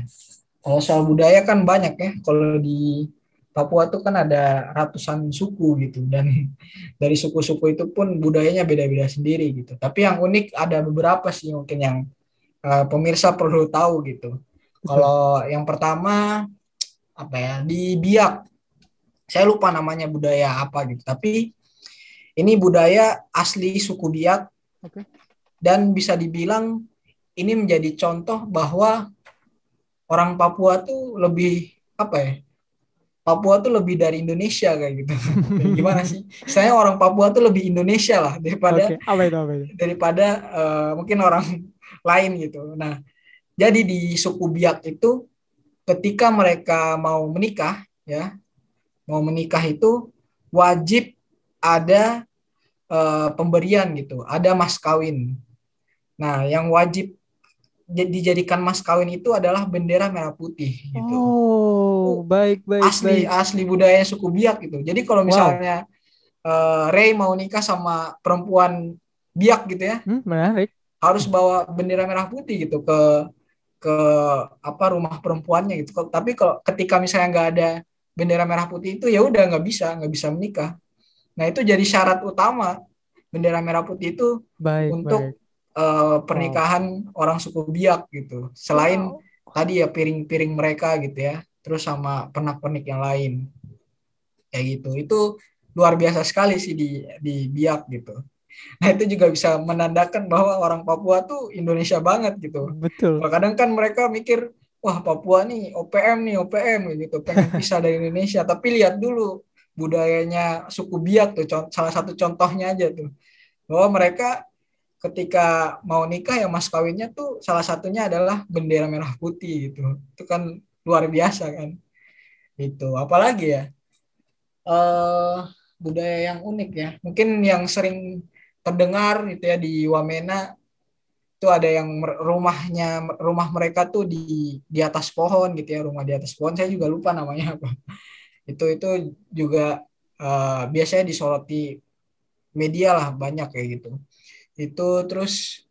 Kalau soal budaya kan banyak ya. Kalau di Papua tuh kan ada ratusan suku gitu dan [laughs] dari suku-suku itu pun budayanya beda-beda sendiri gitu. Tapi yang unik ada beberapa sih mungkin yang uh, pemirsa perlu tahu gitu. [laughs] Kalau yang pertama apa ya di Biak, saya lupa namanya budaya apa gitu. Tapi ini budaya asli suku Biak okay. dan bisa dibilang ini menjadi contoh bahwa orang Papua tuh lebih apa ya? Papua tuh lebih dari Indonesia kayak gitu. [laughs] Gimana sih? Saya orang Papua tuh lebih Indonesia lah daripada okay. apa itu, apa itu? daripada uh, mungkin orang [laughs] lain gitu. Nah, jadi di suku Biak itu ketika mereka mau menikah ya, mau menikah itu wajib ada uh, pemberian gitu, ada mas kawin. Nah, yang wajib dijadikan mas kawin itu adalah bendera merah putih gitu. Oh, baik baik asli baik. asli budaya suku Biak gitu. Jadi kalau misalnya wow. uh, Ray mau nikah sama perempuan Biak gitu ya. Hmm, menarik. Harus bawa bendera merah putih gitu ke ke apa rumah perempuannya gitu. Tapi kalau ketika misalnya nggak ada bendera merah putih itu ya udah nggak bisa nggak bisa menikah. Nah itu jadi syarat utama bendera merah putih itu baik, untuk baik uh, pernikahan oh. orang suku Biak gitu. Selain wow. tadi ya piring-piring mereka gitu ya, terus sama pernak-pernik yang lain. Kayak gitu. Itu luar biasa sekali sih di di Biak gitu. Nah itu juga bisa menandakan bahwa orang Papua tuh Indonesia banget gitu. Betul. Kadang kan mereka mikir, wah Papua nih OPM nih OPM gitu, pengen [laughs] pisah dari Indonesia. Tapi lihat dulu budayanya suku Biak tuh, salah satu contohnya aja tuh, bahwa mereka ketika mau nikah ya mas kawinnya tuh salah satunya adalah bendera merah putih gitu. Itu kan luar biasa kan. Itu apalagi ya uh, budaya yang unik ya. Mungkin yang sering terdengar itu ya di Wamena itu ada yang rumahnya rumah mereka tuh di di atas pohon gitu ya rumah di atas pohon. Saya juga lupa namanya apa. Itu itu juga uh, biasanya disoroti media lah banyak kayak gitu itu terus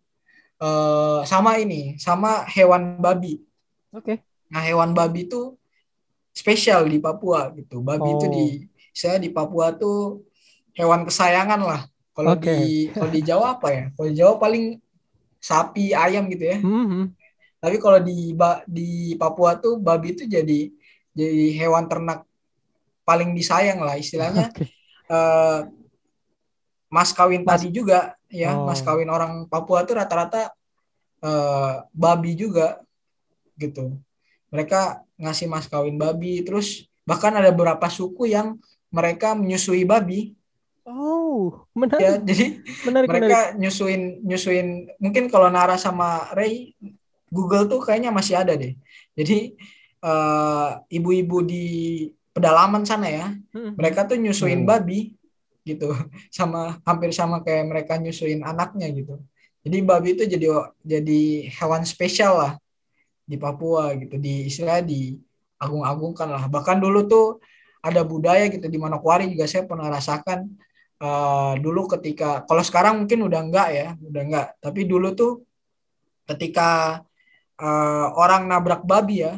uh, sama ini sama hewan babi oke okay. nah hewan babi itu spesial di Papua gitu babi oh. itu di saya di Papua tuh hewan kesayangan lah Kalau Oke. di kalau di Jawa apa ya? Kalau di Jawa paling sapi, ayam gitu ya. Mhm. Tapi kalau di di Papua tuh babi itu jadi jadi hewan ternak paling disayang lah istilahnya. Oke. eh, mas kawin Mas- tadi juga ya, Oh. mas kawin orang Papua tuh rata-rata eh, babi juga gitu. Mereka ngasih mas kawin babi, terus bahkan ada beberapa suku yang mereka menyusui babi Oh, ya. menarik, Jadi menarik, menarik. mereka nyusuin nyusuin mungkin kalau Nara sama Ray Google tuh kayaknya masih ada deh. Jadi eh, ibu-ibu di pedalaman sana ya, Mhm. mereka tuh nyusuin Hmm. babi gitu. [laughs] Sama hampir sama kayak mereka nyusuin anaknya gitu. Jadi babi itu jadi jadi hewan spesial lah di Papua gitu di istilah di agung-agungkan lah. Bahkan dulu tuh ada budaya gitu di Manokwari juga saya pernah rasakan eh, dulu ketika kalau sekarang mungkin udah enggak ya udah enggak. Tapi dulu tuh ketika eh, orang nabrak babi ya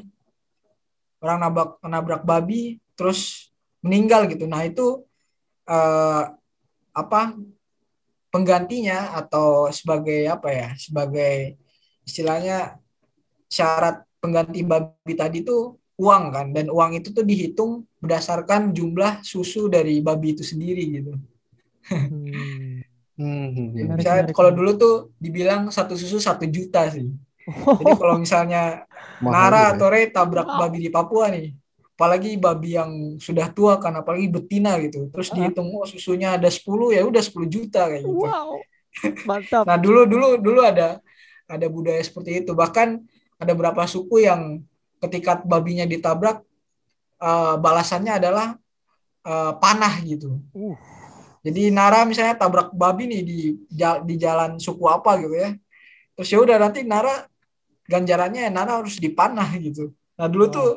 orang nabrak nabrak babi terus meninggal gitu. Nah itu eh, apa penggantinya atau sebagai apa ya sebagai istilahnya syarat pengganti babi tadi itu uang kan dan uang itu tuh dihitung berdasarkan jumlah susu dari babi itu sendiri gitu Hmm. Hmm, iya. Menarik, misalnya menarik, kalau dulu tuh dibilang satu susu satu juta sih Oh, [laughs] jadi kalau misalnya Mahal Nara juga atau Ray tabrak babi di Papua nih apalagi babi yang sudah tua kan apalagi betina gitu terus Ah. dihitung oh susunya ada 10 ya udah 10 juta kayak gitu wow, mantap. Nah dulu dulu dulu ada ada budaya seperti itu. Bahkan ada beberapa suku yang ketika babinya ditabrak eh, balasannya adalah eh, panah gitu. Uh. Jadi Nara misalnya tabrak babi nih di di jalan suku apa gitu ya. Terus ya udah nanti Nara ganjarannya Nara harus dipanah gitu. Nah dulu Wow. tuh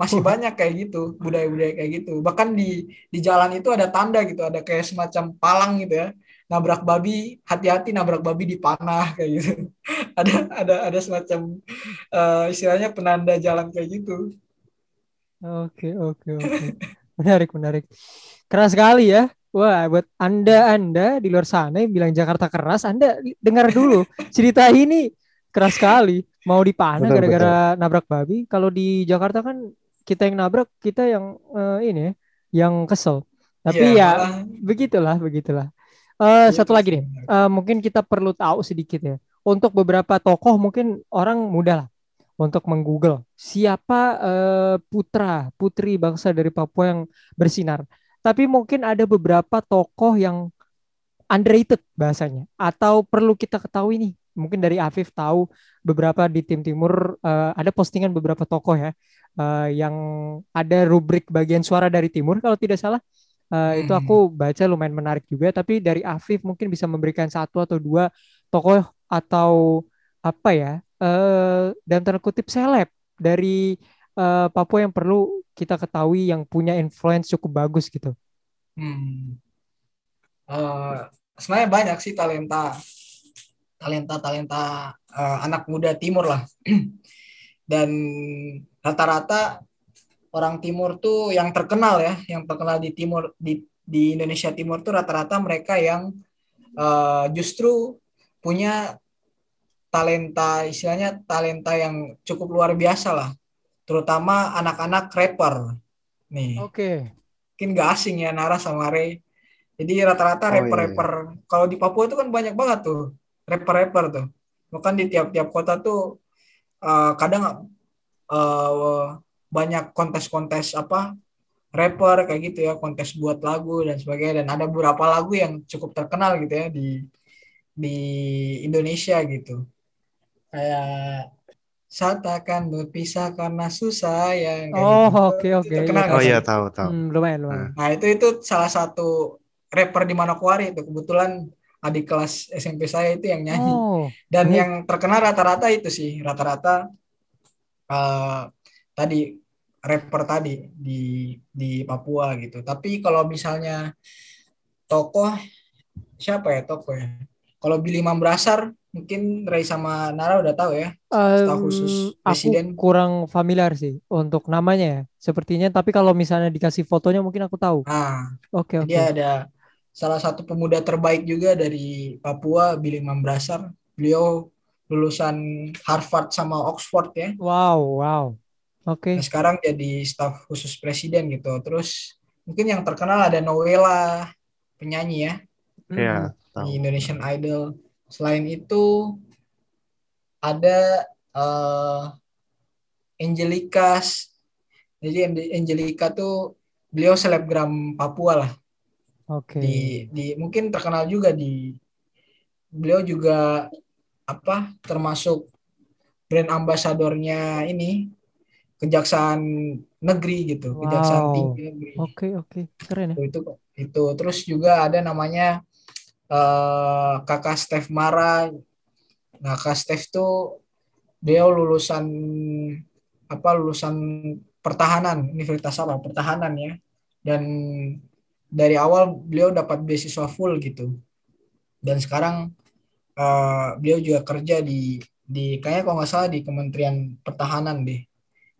masih [laughs] banyak kayak gitu budaya-budaya kayak gitu. Bahkan di di jalan itu ada tanda gitu, ada kayak semacam palang gitu ya. Nabrak babi, hati-hati nabrak babi dipanah kayak gitu. [laughs] ada ada ada semacam eh, istilahnya penanda jalan kayak gitu. Oke, oke, oke. Menarik, menarik. Keras sekali ya. Wah, buat Anda-Anda di luar sana yang bilang Jakarta keras, Anda dengar dulu cerita ini keras sekali. Mau dipanah gara-gara nabrak babi. Kalau di Jakarta kan kita yang nabrak, kita yang eh, ini ya, yang kesel. Tapi Iya, ya begitulah, begitulah. Eh, Iya, satu lagi nih. Eh, mungkin kita perlu tahu sedikit ya. Untuk beberapa tokoh mungkin orang mudah lah untuk menggoogle siapa eh, putra putri bangsa dari Papua yang bersinar. Tapi mungkin ada beberapa tokoh yang underrated bahasanya atau perlu kita ketahui nih. Mungkin dari Afif tahu beberapa di tim timur eh, ada postingan beberapa tokoh ya eh, yang ada rubrik bagian suara dari timur kalau tidak salah. Itu Hmm. aku baca lumayan menarik juga tapi dari Afif mungkin bisa memberikan satu atau dua tokoh atau apa ya eh dalam tanda kutip seleb dari eh, Papua yang perlu kita ketahui yang punya influence cukup bagus gitu. Hmm. Eh, sebenarnya banyak sih talenta talenta talenta eh, anak muda timur lah [clears throat] dan rata-rata orang timur tuh yang terkenal ya yang terkenal di timur di di Indonesia Timur tuh rata-rata mereka yang eh, justru punya talenta istilahnya talenta yang cukup luar biasa lah terutama anak-anak rapper nih Oke. mungkin gak asing ya Nara sama Ray. Jadi rata-rata Oh, iya, rapper-rapper kalau di Papua itu kan banyak banget tuh rapper-rapper tuh. Bahkan di tiap-tiap kota tuh eh, kadang eh, banyak kontes-kontes apa rapper kayak gitu ya, kontes buat lagu dan sebagainya dan ada beberapa lagu yang cukup terkenal gitu ya di di Indonesia gitu. Kayak saat akan berpisah karena susah ya kayak Oh, gitu. oke, Itu oke. terkenal Iya, nggak Oh iya tahu tahu. Hmm, lumayan, lumayan. Nah, itu itu salah satu rapper di Manokwari itu kebetulan adik kelas SMP saya itu yang nyanyi. Oh, Dan ini- yang terkenal rata-rata itu sih, rata-rata eh, tadi rapper tadi di di Papua gitu. Tapi kalau misalnya tokoh siapa ya tokoh ya? Kalau Billy Mambrasar mungkin Ray sama Nara udah tahu ya. Staf em, khusus aku presiden. kurang familiar sih untuk namanya ya, sepertinya. Tapi kalau misalnya dikasih fotonya mungkin aku tahu. Nah, Oke, oke. dia ada salah satu pemuda terbaik juga dari Papua, Billy Mambrasar. Beliau lulusan Harvard sama Oxford ya. Wow, wow. Oke. Nah, sekarang jadi staf khusus presiden gitu. Terus mungkin yang terkenal ada Noella, penyanyi ya, Iya, Hmm. tahu. di Indonesian Idol. Selain itu ada eh Angelica. Jadi Angelica tuh beliau selebgram Papua lah. Oke. Di di mungkin terkenal juga di beliau juga apa termasuk brand ambasadornya ini Kejaksaan Negeri gitu, Kejaksaan Wow. Tinggi Negeri. Oke, oke. Keren ya. itu itu itu terus juga ada namanya eh kakak Steph Mara nah kak Steph tuh dia lulusan apa lulusan pertahanan Universitas apa pertahanan ya dan dari awal beliau dapat beasiswa full gitu dan sekarang eh, beliau juga kerja di di kayaknya kalau nggak salah di Kementerian Pertahanan deh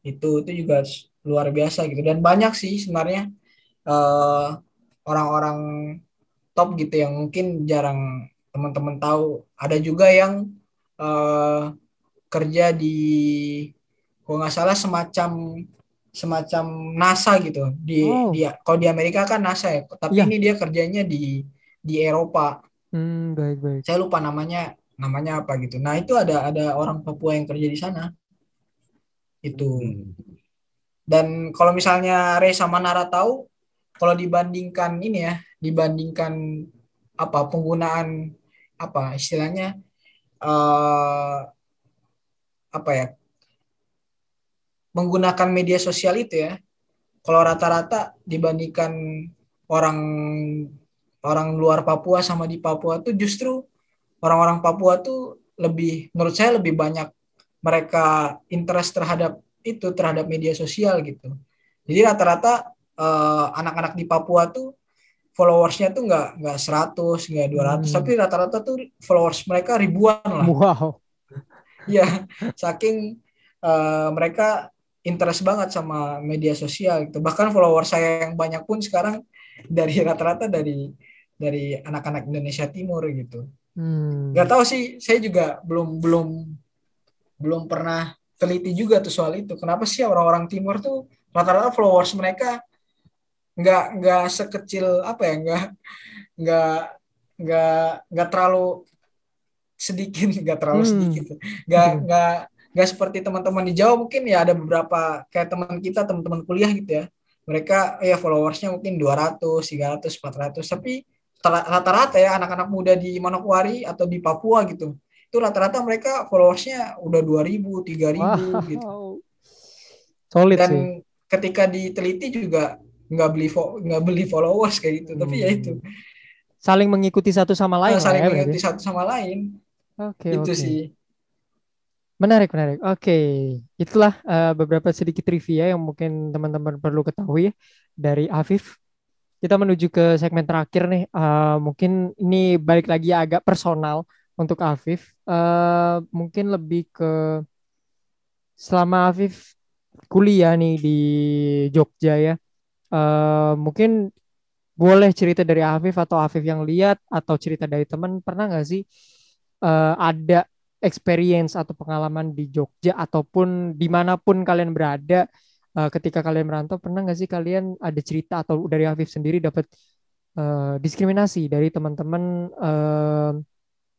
itu itu juga luar biasa gitu dan banyak sih sebenarnya eh, orang-orang top gitu yang mungkin jarang teman-teman tahu. Ada juga yang eh, kerja di kalau nggak salah semacam semacam NASA gitu. Di Oh. dia kalau di Amerika kan NASA ya, tapi Iya. ini dia kerjanya di di Eropa. Hmm, baik, baik. Saya lupa namanya namanya apa gitu. Nah, itu ada ada orang Papua yang kerja di sana. Itu. Dan kalau misalnya Ray sama Nara tahu, kalau dibandingkan ini ya, dibandingkan apa penggunaan apa istilahnya eh apa ya menggunakan media sosial itu ya, kalau rata-rata dibandingkan orang orang luar Papua sama di Papua tuh justru orang-orang Papua tuh lebih menurut saya lebih banyak mereka interest terhadap itu terhadap media sosial gitu. Jadi rata-rata eh, anak-anak di Papua tuh followersnya tuh nggak nggak 100, nggak 200, Hmm. tapi rata-rata tuh followers mereka ribuan lah. Wow. [laughs] Iya, saking eh, mereka interest banget sama media sosial gitu. Bahkan follower saya yang banyak pun sekarang dari rata-rata dari dari anak-anak Indonesia Timur gitu. Hmm. Gak tahu sih, saya juga belum belum belum pernah teliti juga tuh soal itu. Kenapa sih orang-orang Timur tuh rata-rata followers mereka nggak nggak sekecil apa ya nggak nggak nggak nggak terlalu sedikit nggak terlalu Hmm. sedikit nggak Hmm. nggak nggak seperti teman-teman di Jawa mungkin ya ada beberapa kayak teman kita teman-teman kuliah gitu ya mereka ya followersnya mungkin 200 300 400 tapi rata-rata ya anak-anak muda di Manokwari atau di Papua gitu itu rata-rata mereka followersnya udah 2000 3000 gitu Wow. Solid dan sih. ketika diteliti juga nggak beli nggak beli followers kayak gitu tapi ya Hmm. itu Saling mengikuti satu sama lain Nah, saling ya, mengikuti berarti. satu sama lain Oke, itu oke. sih Menarik, menarik. Oke, itulah eh, beberapa sedikit trivia yang mungkin teman-teman perlu ketahui ya dari Afif. Kita menuju ke segmen terakhir nih. Eh, mungkin ini balik lagi agak personal untuk Afif. Eh, mungkin lebih ke selama Afif kuliah nih di Jogja ya. Eh, mungkin boleh cerita dari Afif atau Afif yang lihat atau cerita dari teman pernah nggak sih eh, ada experience atau pengalaman di Jogja ataupun di mana pun kalian berada eh, ketika kalian merantau pernah nggak sih kalian ada cerita atau dari Afif sendiri dapat eh, diskriminasi dari teman-teman eh,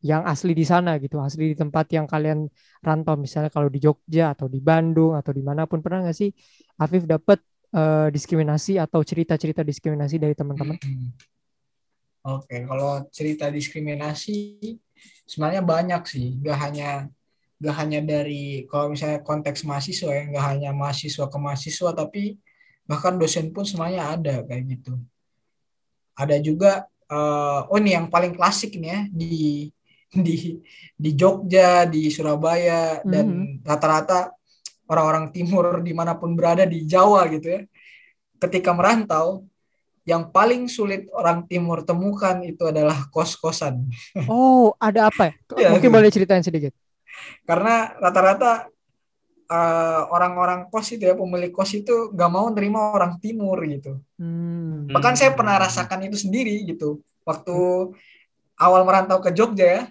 yang asli di sana gitu asli di tempat yang kalian rantau? Misalnya kalau di Jogja atau di Bandung atau di mana pun pernah nggak sih Afif dapat eh, diskriminasi atau cerita-cerita diskriminasi dari teman-teman? Hmm. Oke, kalau cerita diskriminasi sebenarnya banyak sih, gak hanya gak hanya dari kalau misalnya konteks mahasiswa ya, gak hanya mahasiswa ke mahasiswa, tapi bahkan dosen pun semuanya ada kayak gitu. Ada juga, eh, oh ini yang paling klasik nih ya di di di Jogja, di Surabaya dan rata-rata orang-orang timur di mana pun berada di Jawa gitu ya, ketika merantau yang paling sulit orang timur temukan itu adalah kos-kosan. oh ada apa ya Iya, [laughs] mungkin iya. boleh ceritain sedikit Karena rata-rata eh, orang-orang kos itu ya pemilik kos itu gak mau nerima orang timur gitu. Hmm. Bahkan saya pernah rasakan itu sendiri gitu. Waktu awal merantau ke Jogja ya.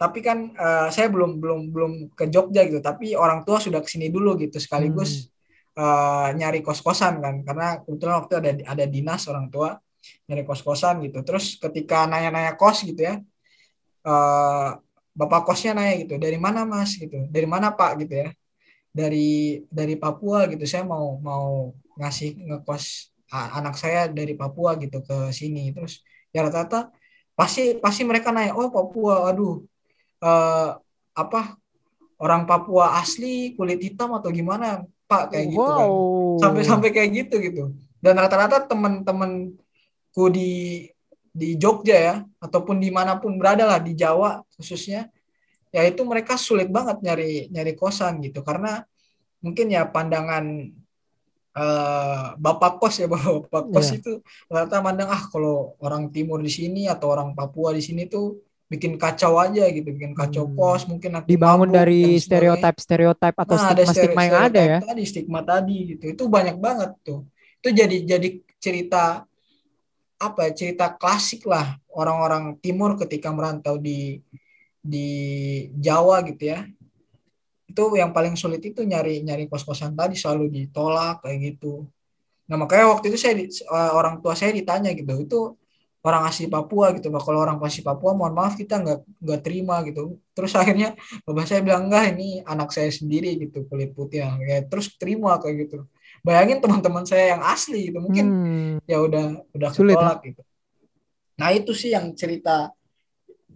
Tapi kan eh, saya belum belum belum ke Jogja gitu. Tapi orang tua sudah ke sini dulu gitu sekaligus eh, nyari kos-kosan kan. Karena kebetulan waktu ada ada dinas orang tua nyari kos-kosan gitu. Terus ketika nanya-nanya kos gitu ya. eh, bapak kosnya nanya gitu, dari mana mas? Gitu, dari mana pak? Gitu ya, dari dari Papua gitu, saya mau mau ngasih ngekos anak saya dari Papua gitu ke sini, terus ya rata-rata pasti pasti mereka nanya, oh Papua, aduh. Eh, apa? Orang Papua asli kulit hitam atau gimana? Pak kayak gitu kan, Wow. sampai-sampai kayak gitu gitu, dan rata-rata teman-temanku di di Jogja ya ataupun di mana pun berada lah di Jawa khususnya ya itu mereka sulit banget nyari nyari kosan gitu karena mungkin ya pandangan eh, bapak kos ya [laughs] bapak kos Iya. itu rata mandang ah kalau orang timur di sini atau orang Papua di sini tuh bikin kacau aja gitu bikin kacau Hmm. kos mungkin Dibangun mabuk dari dan sebagainya. stereotip-stereotip atau Nah, ada stigma-stigma yang ada ya. stereotip tadi stigma tadi gitu itu banyak banget tuh itu jadi jadi cerita apa ya cerita klasik lah orang-orang timur ketika merantau di di Jawa gitu ya. Itu yang paling sulit itu nyari nyari kos-kosan tadi selalu ditolak kayak gitu. Nah makanya waktu itu saya eh, orang tua saya ditanya gitu itu orang asli Papua gitu Bah, kalau orang asli Papua mohon maaf kita nggak nggak terima gitu. Terus akhirnya bapak saya bilang enggak ini anak saya sendiri gitu kulit putih ya terus terima kayak gitu bayangin teman-teman saya yang asli gitu mungkin Hmm. ya udah udah Sulit, ketolak gitu. Nah itu sih yang cerita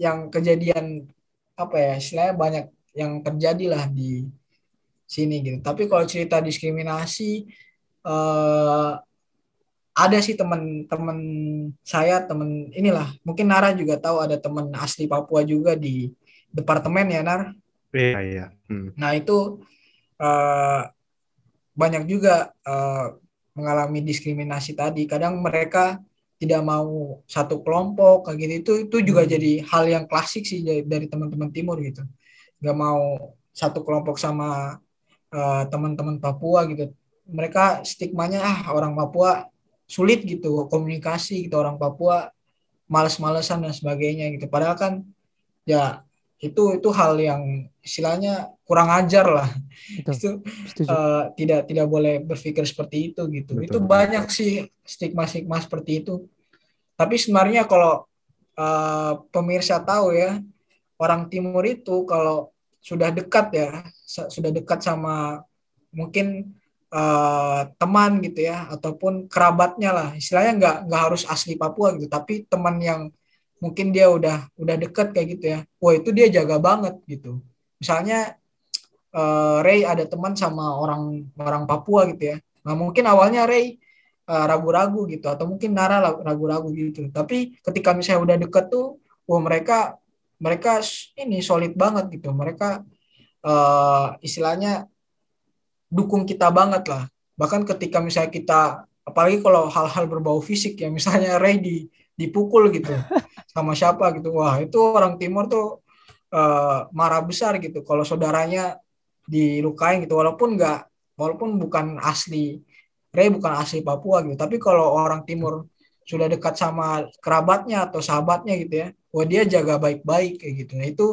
yang kejadian apa ya istilahnya banyak yang terjadi lah di sini gitu. Tapi kalau cerita diskriminasi eh, ada sih teman-teman saya teman inilah mungkin Nara juga tahu ada teman asli Papua juga di departemen ya Nar. Iya, iya. Hmm. Nah itu eh, banyak juga eh, mengalami diskriminasi tadi. Kadang mereka tidak mau satu kelompok kayak gitu. Itu itu juga Hmm. jadi hal yang klasik sih dari teman-teman timur gitu. Gak mau satu kelompok sama eh, teman-teman Papua gitu. Mereka stigmanya ah orang Papua sulit gitu komunikasi gitu orang Papua males-malesan dan sebagainya gitu. Padahal kan ya itu itu hal yang istilahnya kurang ajar lah. Betul. itu eh, tidak tidak boleh berpikir seperti itu gitu. Betul. itu banyak sih stigma-stigma seperti itu. Tapi sebenarnya kalau eh, pemirsa tahu ya orang timur itu kalau sudah dekat ya sudah dekat sama mungkin eh, teman gitu ya ataupun kerabatnya lah. Istilahnya nggak nggak harus asli Papua gitu tapi teman yang mungkin dia udah udah dekat kayak gitu ya. Wah itu dia jaga banget gitu. Misalnya eh, Ray ada teman sama orang orang Papua gitu ya. Nah mungkin awalnya Ray eh, ragu-ragu gitu atau mungkin Nara ragu-ragu gitu. Tapi ketika misalnya udah deket tuh wah mereka mereka ini solid banget gitu. Mereka eh, istilahnya dukung kita banget lah. Bahkan ketika misalnya kita apalagi kalau hal-hal berbau fisik ya misalnya Ray di dipukul gitu [laughs] sama siapa gitu. Wah itu orang timur tuh eh, marah besar gitu kalau saudaranya dilukain gitu. Walaupun nggak walaupun bukan asli Ray bukan asli Papua gitu. Tapi kalau orang timur sudah dekat sama kerabatnya atau sahabatnya gitu ya wah dia jaga baik-baik kayak gitu. Nah itu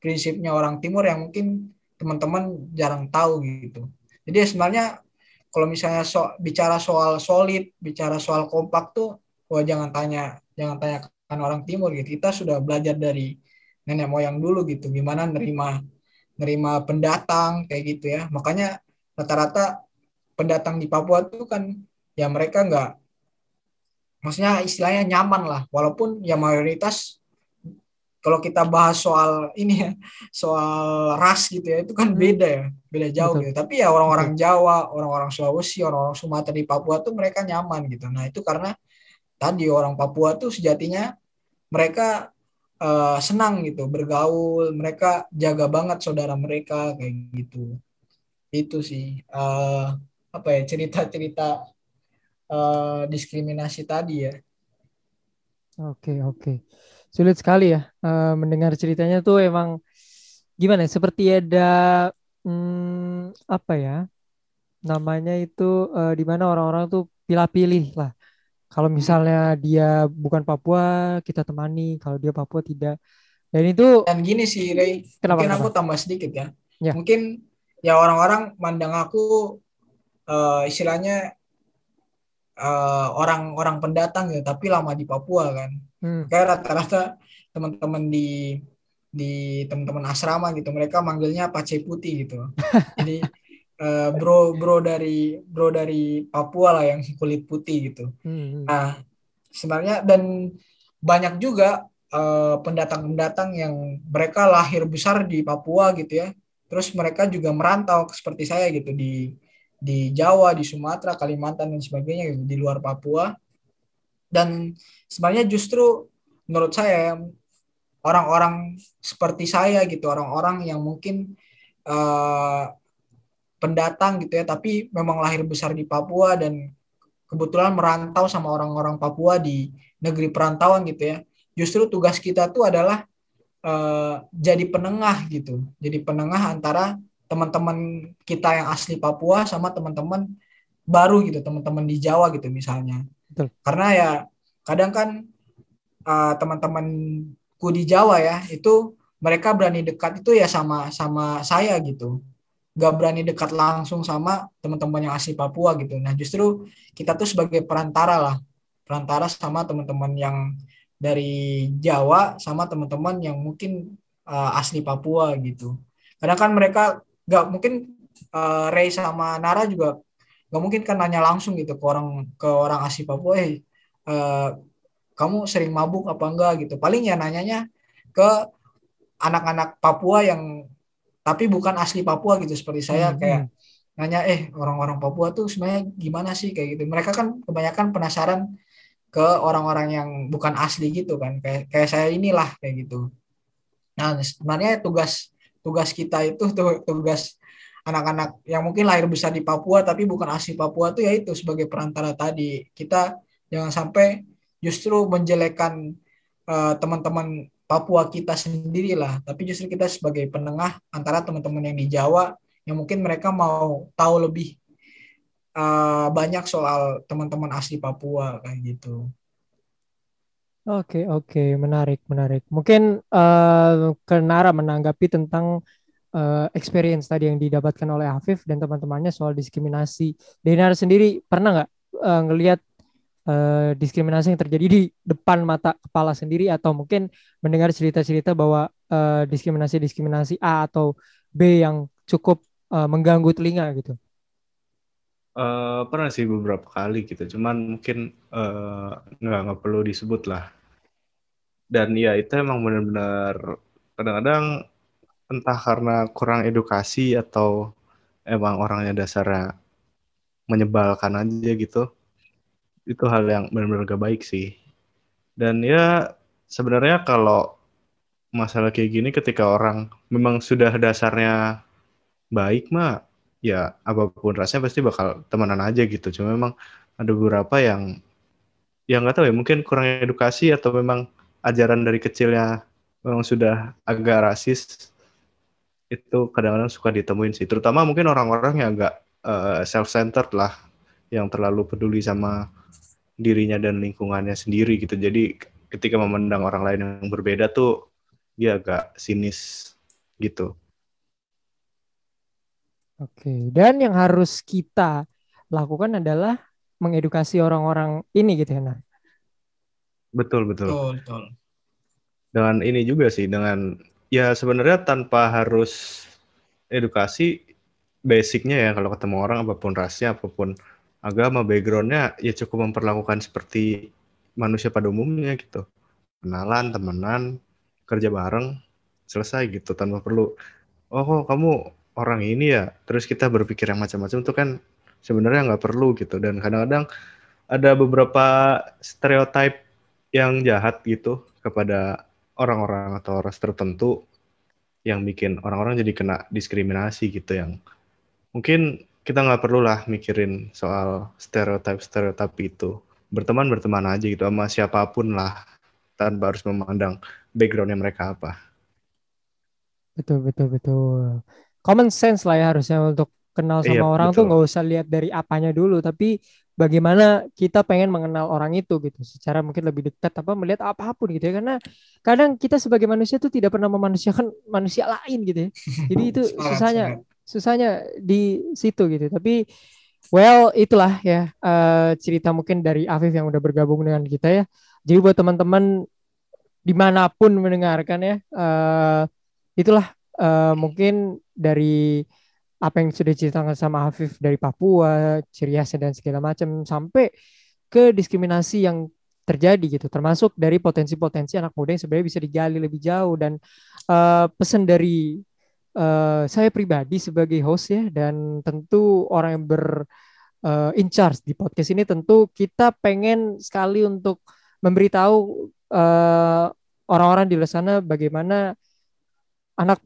prinsipnya orang timur yang mungkin teman-teman jarang tahu gitu. Jadi ya sebenarnya kalau misalnya so, bicara soal solid bicara soal kompak tuh wah jangan tanya jangan tanyakan orang timur gitu. Kita sudah belajar dari nenek moyang dulu gitu gimana nerima nerima pendatang kayak gitu ya. Makanya rata-rata pendatang di Papua tuh kan ya mereka nggak maksudnya istilahnya nyaman lah. Walaupun ya mayoritas kalau kita bahas soal ini ya soal ras gitu ya itu kan Hmm. beda ya beda jauh Betul. gitu. Tapi ya orang-orang Jawa orang-orang Sulawesi orang-orang Sumatera di Papua tuh mereka nyaman gitu. Nah itu karena tadi orang Papua tuh sejatinya mereka eh, senang gitu bergaul mereka jaga banget saudara mereka kayak gitu itu sih eh, apa ya cerita-cerita eh, diskriminasi tadi ya Oke, oke. Sulit sekali ya eh, mendengar ceritanya tuh emang gimana ya? Seperti ada hmm, apa ya namanya itu uh, di mana orang-orang tuh pilih-pilih lah. Kalau misalnya dia bukan Papua, kita temani. Kalau dia Papua tidak. Dan itu dan gini sih Ray, Kenapa, mungkin kenapa? aku tambah sedikit ya. Ya. Mungkin ya orang-orang mandang aku uh, istilahnya uh, orang-orang pendatang ya, tapi lama di Papua kan. hmm, Kayak rata-rata teman-teman di di teman-teman asrama gitu, mereka manggilnya Pace Putih gitu. [laughs] Jadi uh, bro bro dari bro dari Papua lah yang kulit putih gitu. hmm. Nah, sebenarnya dan banyak juga eh, pendatang-pendatang yang mereka lahir besar di Papua gitu ya. Terus mereka juga merantau seperti saya gitu di di Jawa, di Sumatera, Kalimantan dan sebagainya gitu, di luar Papua. Dan sebenarnya justru menurut saya orang-orang seperti saya gitu, orang-orang yang mungkin eh, pendatang gitu ya, tapi memang lahir besar di Papua dan kebetulan merantau sama orang-orang Papua di negeri perantauan gitu ya. Justru tugas kita tuh adalah eh, jadi penengah gitu. Jadi penengah antara teman-teman kita yang asli Papua sama teman-teman baru gitu, teman-teman di Jawa gitu misalnya. Betul. Karena ya kadang kan eh, teman-temanku di Jawa ya, itu mereka berani dekat itu ya sama sama saya gitu. Gak berani dekat langsung sama teman-teman yang asli Papua gitu. Nah, justru kita tuh sebagai perantara lah. Perantara sama teman-teman yang dari Jawa sama teman-teman yang mungkin uh, asli Papua gitu. Karena kan mereka gak mungkin uh, Ray sama Nara juga gak mungkin kan nanya langsung gitu ke orang ke orang asli Papua, eh uh, kamu sering mabuk apa enggak gitu. Paling ya nanyanya ke anak-anak Papua yang tapi bukan asli Papua gitu seperti saya Hmm, kayak nanya eh orang-orang Papua tuh sebenarnya gimana sih kayak gitu. Mereka kan kebanyakan penasaran ke orang-orang yang bukan asli gitu kan. Kayak kayak saya inilah kayak gitu. Nah, sebenarnya tugas tugas kita itu tuh tugas anak-anak yang mungkin lahir besar di Papua tapi bukan asli Papua tuh yaitu sebagai perantara tadi. Kita jangan sampai justru menjelekkan eh, teman-teman Papua kita sendiri lah, tapi justru kita sebagai penengah antara teman-teman yang di Jawa yang mungkin mereka mau tahu lebih uh, banyak soal teman-teman asli Papua kayak gitu. Oke, oke, menarik, menarik. Mungkin eh ke Nara menanggapi tentang eh, experience tadi yang didapatkan oleh Afif dan teman-temannya soal diskriminasi. Dari Nara sendiri pernah nggak eh, ngelihat eh, diskriminasi yang terjadi di depan mata kepala sendiri atau mungkin mendengar cerita-cerita bahwa eh, diskriminasi-diskriminasi A atau B yang cukup eh, mengganggu telinga gitu? Eh, pernah sih beberapa kali gitu, cuman mungkin eh, nggak nggak perlu disebut lah. Dan ya itu emang benar-benar kadang-kadang entah karena kurang edukasi atau emang orangnya dasarnya menyebalkan aja gitu. Itu hal yang benar-benar gak baik sih. Dan ya sebenarnya kalau masalah kayak gini ketika orang memang sudah dasarnya baik mah ya apa pun rasanya pasti bakal temenan aja gitu. Cuma memang ada beberapa yang yang nggak tahu ya mungkin kurang edukasi atau memang ajaran dari kecilnya memang sudah agak rasis itu kadang-kadang suka ditemuin sih. Terutama mungkin orang-orang yang agak uh, self-centered lah, yang terlalu peduli sama dirinya dan lingkungannya sendiri gitu. Jadi ketika memandang orang lain yang berbeda tuh dia agak sinis gitu. Oke, dan yang harus kita lakukan adalah mengedukasi orang-orang ini gitu ya. Nah, Betul, betul. Betul, betul. Dengan ini juga sih, dengan ya sebenarnya tanpa harus edukasi, basicnya ya kalau ketemu orang apa pun rasnya, apa pun agama, backgroundnya, ya cukup memperlakukan seperti manusia pada umumnya gitu. Kenalan, temenan, kerja bareng, selesai gitu tanpa perlu, oh kok kamu orang ini ya, terus kita berpikir yang macam-macam itu kan sebenarnya nggak perlu gitu. Dan kadang-kadang ada beberapa stereotype yang jahat gitu kepada orang-orang atau ras tertentu yang bikin orang-orang jadi kena diskriminasi gitu yang mungkin kita nggak perlu lah mikirin soal stereotip-stereotip itu berteman berteman aja gitu sama siapa pun lah tanpa harus memandang backgroundnya mereka apa betul betul betul. Common sense lah ya harusnya untuk kenal Iya, sama orang tuh betul. nggak usah lihat dari apanya dulu, tapi bagaimana kita pengen mengenal orang itu gitu, secara mungkin lebih dekat apa melihat apa pun gitu ya. Karena kadang kita sebagai manusia tuh tidak pernah memanusiakan manusia lain gitu ya. Jadi itu [laughs] susahnya. Susahnya di situ gitu. Tapi well itulah ya eh, cerita mungkin dari Afif yang udah bergabung dengan kita ya. Jadi buat teman-teman di mana pun mendengarkan ya, eh, itulah eh, mungkin dari apa yang sudah diceritakan sama Afif dari Papua, khasnya dan segala macam sampai ke diskriminasi yang terjadi gitu, termasuk dari potensi-potensi anak muda yang sebenarnya bisa digali lebih jauh dan eh, pesan dari eh, saya pribadi sebagai host ya dan tentu orang yang ber eh, in charge di podcast ini tentu kita pengen sekali untuk memberitahu eh, orang-orang di luar sana bagaimana anak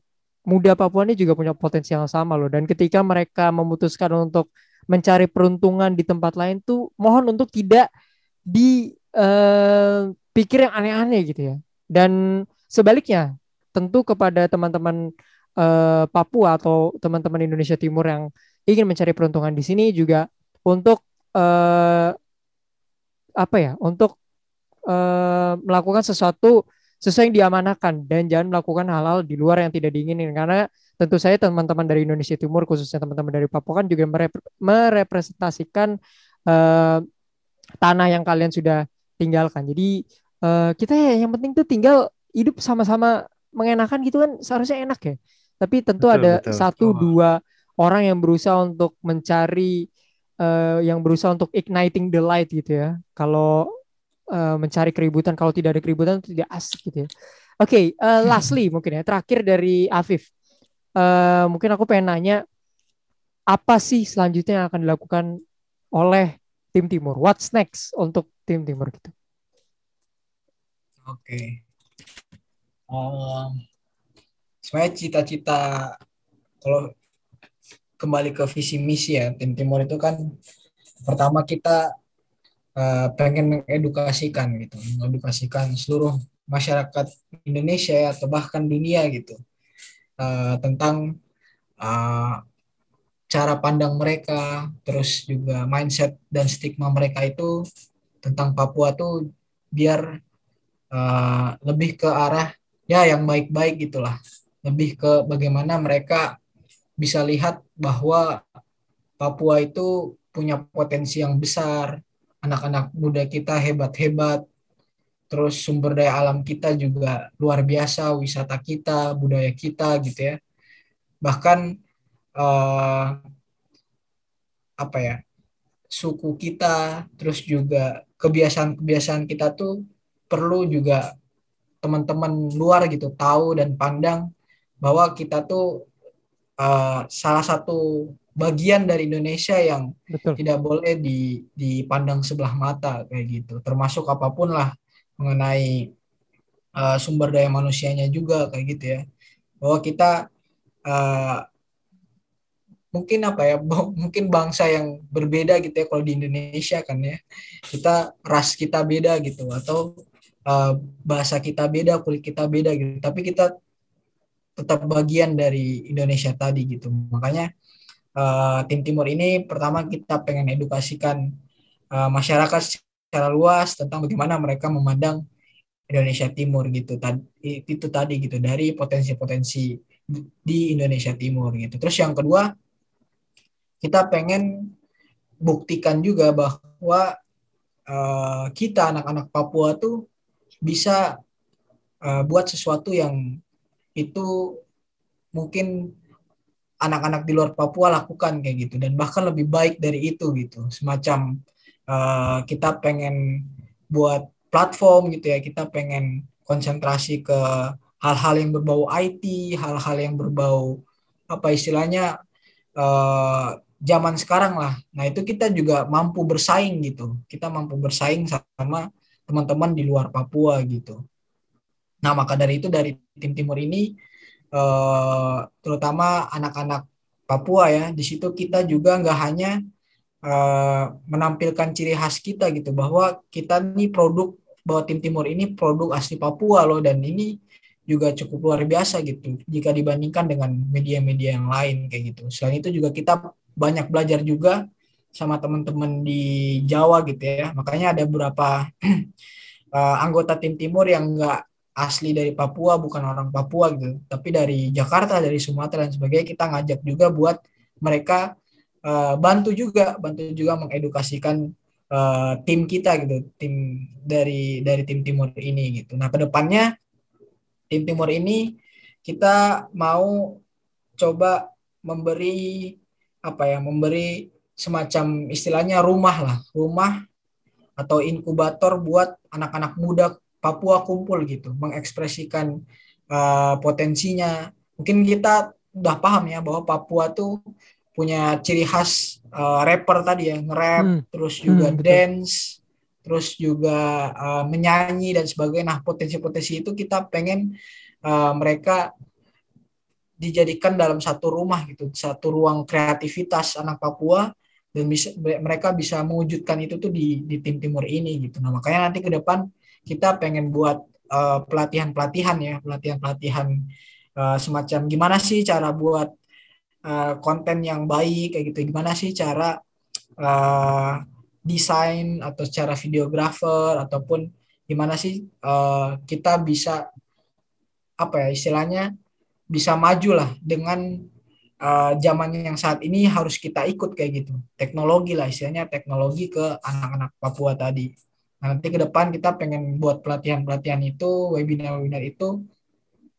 muda Papua ini juga punya potensi yang sama loh. Dan ketika mereka memutuskan untuk mencari peruntungan di tempat lain tuh mohon untuk tidak dipikir yang aneh-aneh gitu ya. Dan sebaliknya tentu kepada teman-teman eh, Papua atau teman-teman Indonesia Timur yang ingin mencari peruntungan di sini juga untuk eh, apa ya untuk eh, melakukan sesuatu sesuai yang diamanahkan dan jangan melakukan hal-hal di luar yang tidak diinginin. Karena tentu saya teman-teman dari Indonesia Timur khususnya teman-teman dari Papua kan juga merep- merepresentasikan eh, tanah yang kalian sudah tinggalkan. Jadi eh, kita ya yang penting tuh tinggal hidup sama-sama mengenakan gitu kan seharusnya enak ya tapi tentu Betul, ada betul. satu Betul. dua orang yang berusaha untuk mencari eh, yang berusaha untuk igniting the light gitu ya kalau eh, mencari keributan kalau tidak ada keributan itu tidak asik gitu ya. Oke, eh, [laughs] lastly mungkin ya terakhir dari Afif. Eh, mungkin aku pengen nanya apa sih selanjutnya yang akan dilakukan oleh tim Timur? What's next untuk tim Timur gitu? Oke. Em, sebenarnya cita-cita kalau kembali ke visi misi ya tim Timur itu kan pertama kita eh, pengen mengedukasikan gitu, mengedukasikan seluruh masyarakat Indonesia ya, atau bahkan dunia gitu eh, tentang eh, cara pandang mereka, terus juga mindset dan stigma mereka itu tentang Papua tuh biar eh, lebih ke arah ya yang baik-baik gitulah, lebih ke bagaimana mereka bisa lihat bahwa Papua itu punya potensi yang besar, anak-anak muda kita hebat-hebat, terus sumber daya alam kita juga luar biasa, wisata kita, budaya kita gitu ya. Bahkan eh, apa ya, suku kita, terus juga kebiasaan-kebiasaan kita tuh perlu juga teman-teman luar gitu tahu dan pandang bahwa kita tuh eh, salah satu bagian dari Indonesia yang Betul. tidak boleh di, dipandang sebelah mata kayak gitu. Termasuk apa pun lah mengenai uh, sumber daya manusianya juga kayak gitu ya. Bahwa kita uh, mungkin apa ya [laughs] mungkin bangsa yang berbeda gitu ya kalau di Indonesia kan ya. Kita ras kita beda gitu atau uh, bahasa kita beda kulit kita beda gitu. Tapi kita tetap bagian dari Indonesia tadi gitu makanya uh, tim Timur ini pertama kita pengen edukasikan uh, masyarakat secara luas tentang bagaimana mereka memandang Indonesia Timur gitu tadi itu tadi gitu dari potensi-potensi di Indonesia Timur gitu. Terus yang kedua kita pengen buktikan juga bahwa uh, kita anak-anak Papua tuh bisa uh, buat sesuatu yang itu mungkin anak-anak di luar Papua lakukan kayak gitu. Dan bahkan lebih baik dari itu gitu. Semacam uh, kita pengen buat platform gitu ya. Kita pengen konsentrasi ke hal-hal yang berbau IT hal-hal yang berbau apa istilahnya uh, zaman sekarang lah. Nah itu kita juga mampu bersaing gitu. Kita mampu bersaing sama teman-teman di luar Papua gitu nah maka dari itu dari tim timur ini uh, terutama anak-anak Papua ya di situ kita juga nggak hanya uh, menampilkan ciri khas kita gitu bahwa kita nih produk bahwa tim timur ini produk asli Papua loh dan ini juga cukup luar biasa gitu jika dibandingkan dengan media-media yang lain kayak gitu. Selain itu juga kita banyak belajar juga sama teman-teman di Jawa gitu ya. Makanya ada beberapa uh, [clears throat] anggota tim timur yang enggak asli dari Papua, bukan orang Papua gitu, tapi dari Jakarta, dari Sumatera dan sebagainya kita ngajak juga buat mereka uh, bantu juga, bantu juga mengedukasikan uh, tim kita gitu, tim dari dari tim timur ini gitu. Nah, ke depannya tim timur ini kita mau coba memberi apa ya memberi semacam istilahnya rumah lah rumah atau inkubator buat anak-anak muda Papua kumpul gitu mengekspresikan uh, potensinya mungkin kita udah paham ya bahwa Papua tuh punya ciri khas uh, rapper tadi ya nge-rap hmm. terus juga hmm, dance terus juga uh, menyanyi dan sebagainya. Nah, potensi-potensi itu kita pengen uh, mereka dijadikan dalam satu rumah gitu, satu ruang kreativitas anak Papua dan bisa mereka bisa mewujudkan itu tuh di di tim timur ini gitu. Nah, makanya nanti ke depan kita pengen buat pelatihan-pelatihan uh, ya, pelatihan-pelatihan uh, semacam gimana sih cara buat uh, konten yang baik kayak gitu, gimana sih cara desain atau secara videografer ataupun gimana sih uh, kita bisa apa ya istilahnya bisa maju lah dengan uh, zaman yang saat ini harus kita ikut kayak gitu. Teknologi lah istilahnya teknologi ke anak-anak Papua tadi nah, nanti ke depan kita pengen buat pelatihan-pelatihan itu webinar-webinar itu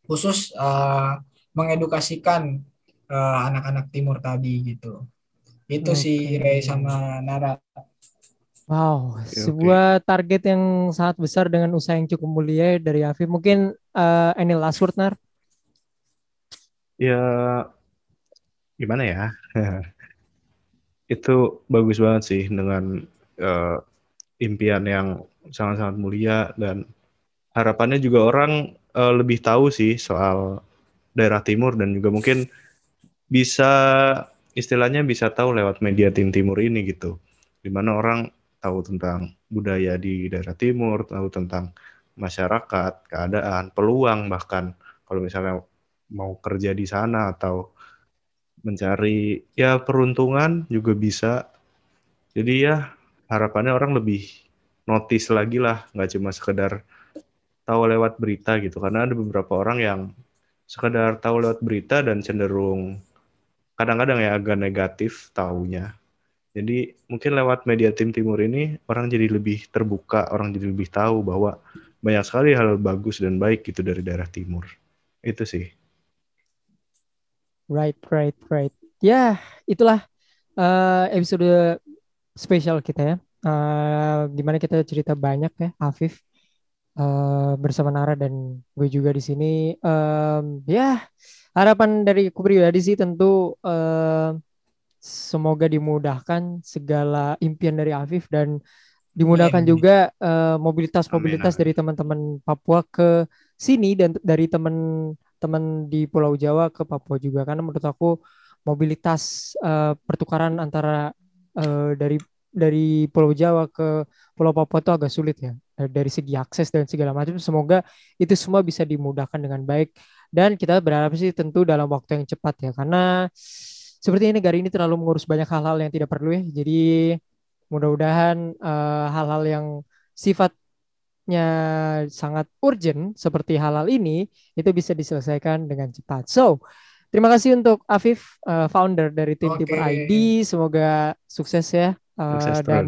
khusus uh, mengedukasikan anak-anak uh, timur tadi gitu itu okay. sih Ray sama Nara Wow, okay, sebuah okay. target yang sangat besar dengan usaha yang cukup mulia dari Afif. Mungkin uh, any last word, Nar? Ya, gimana ya? [laughs] Itu bagus banget sih dengan uh, impian yang sangat-sangat mulia dan harapannya juga orang uh, lebih tahu sih soal daerah timur dan juga mungkin bisa istilahnya bisa tahu lewat media tim timur ini gitu. Di mana orang tahu tentang budaya di daerah timur, tahu tentang masyarakat, keadaan, peluang bahkan kalau misalnya mau kerja di sana atau mencari ya peruntungan juga bisa. Jadi ya harapannya orang lebih notice lagi lah, nggak cuma sekedar tahu lewat berita gitu. Karena ada beberapa orang yang sekedar tahu lewat berita dan cenderung kadang-kadang ya agak negatif taunya jadi mungkin lewat media tim timur ini orang jadi lebih terbuka, orang jadi lebih tahu bahwa banyak sekali hal bagus dan baik gitu dari daerah timur. Itu sih. Right, right, right. Ya, itulah uh, episode spesial kita ya. Uh, di mana kita cerita banyak ya, Afif uh, bersama Nara dan gue juga di sini. Um, ya, harapan dari aku pribadi sih tentu uh, semoga dimudahkan segala impian dari Afif dan dimudahkan amin. juga uh, mobilitas-mobilitas dari teman-teman Papua ke sini dan dari teman-teman di Pulau Jawa ke Papua juga karena menurut aku mobilitas uh, pertukaran antara uh, dari dari Pulau Jawa ke Pulau Papua itu agak sulit ya dari segi akses dan segala macam semoga itu semua bisa dimudahkan dengan baik dan kita berharap sih tentu dalam waktu yang cepat ya karena seperti ini negara ini terlalu mengurus banyak hal-hal yang tidak perlu ya. Jadi mudah-mudahan uh, hal-hal yang sifatnya sangat urgent seperti hal-hal ini itu bisa diselesaikan dengan cepat. So, terima kasih untuk Afif, uh, founder dari tim okay. Timur ID. Semoga sukses ya uh, sukses dan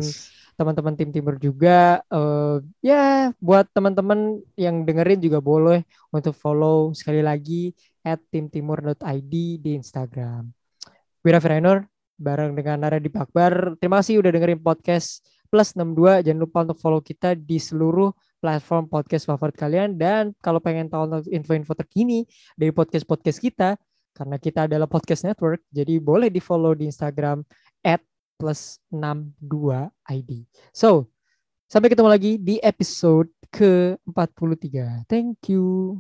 teman-teman tim Timur juga. Uh, ya, buat teman-teman yang dengerin juga boleh untuk follow sekali lagi at timtimur.id di Instagram. Wira Firainur bareng dengan Nara di Akbar. Terima kasih udah dengerin podcast Plus 62. Jangan lupa untuk follow kita di seluruh platform podcast favorit kalian dan kalau pengen tahu info-info terkini dari podcast-podcast kita karena kita adalah podcast network jadi boleh di follow di Instagram at plus 62 ID. So, sampai ketemu lagi di episode ke-43. Thank you.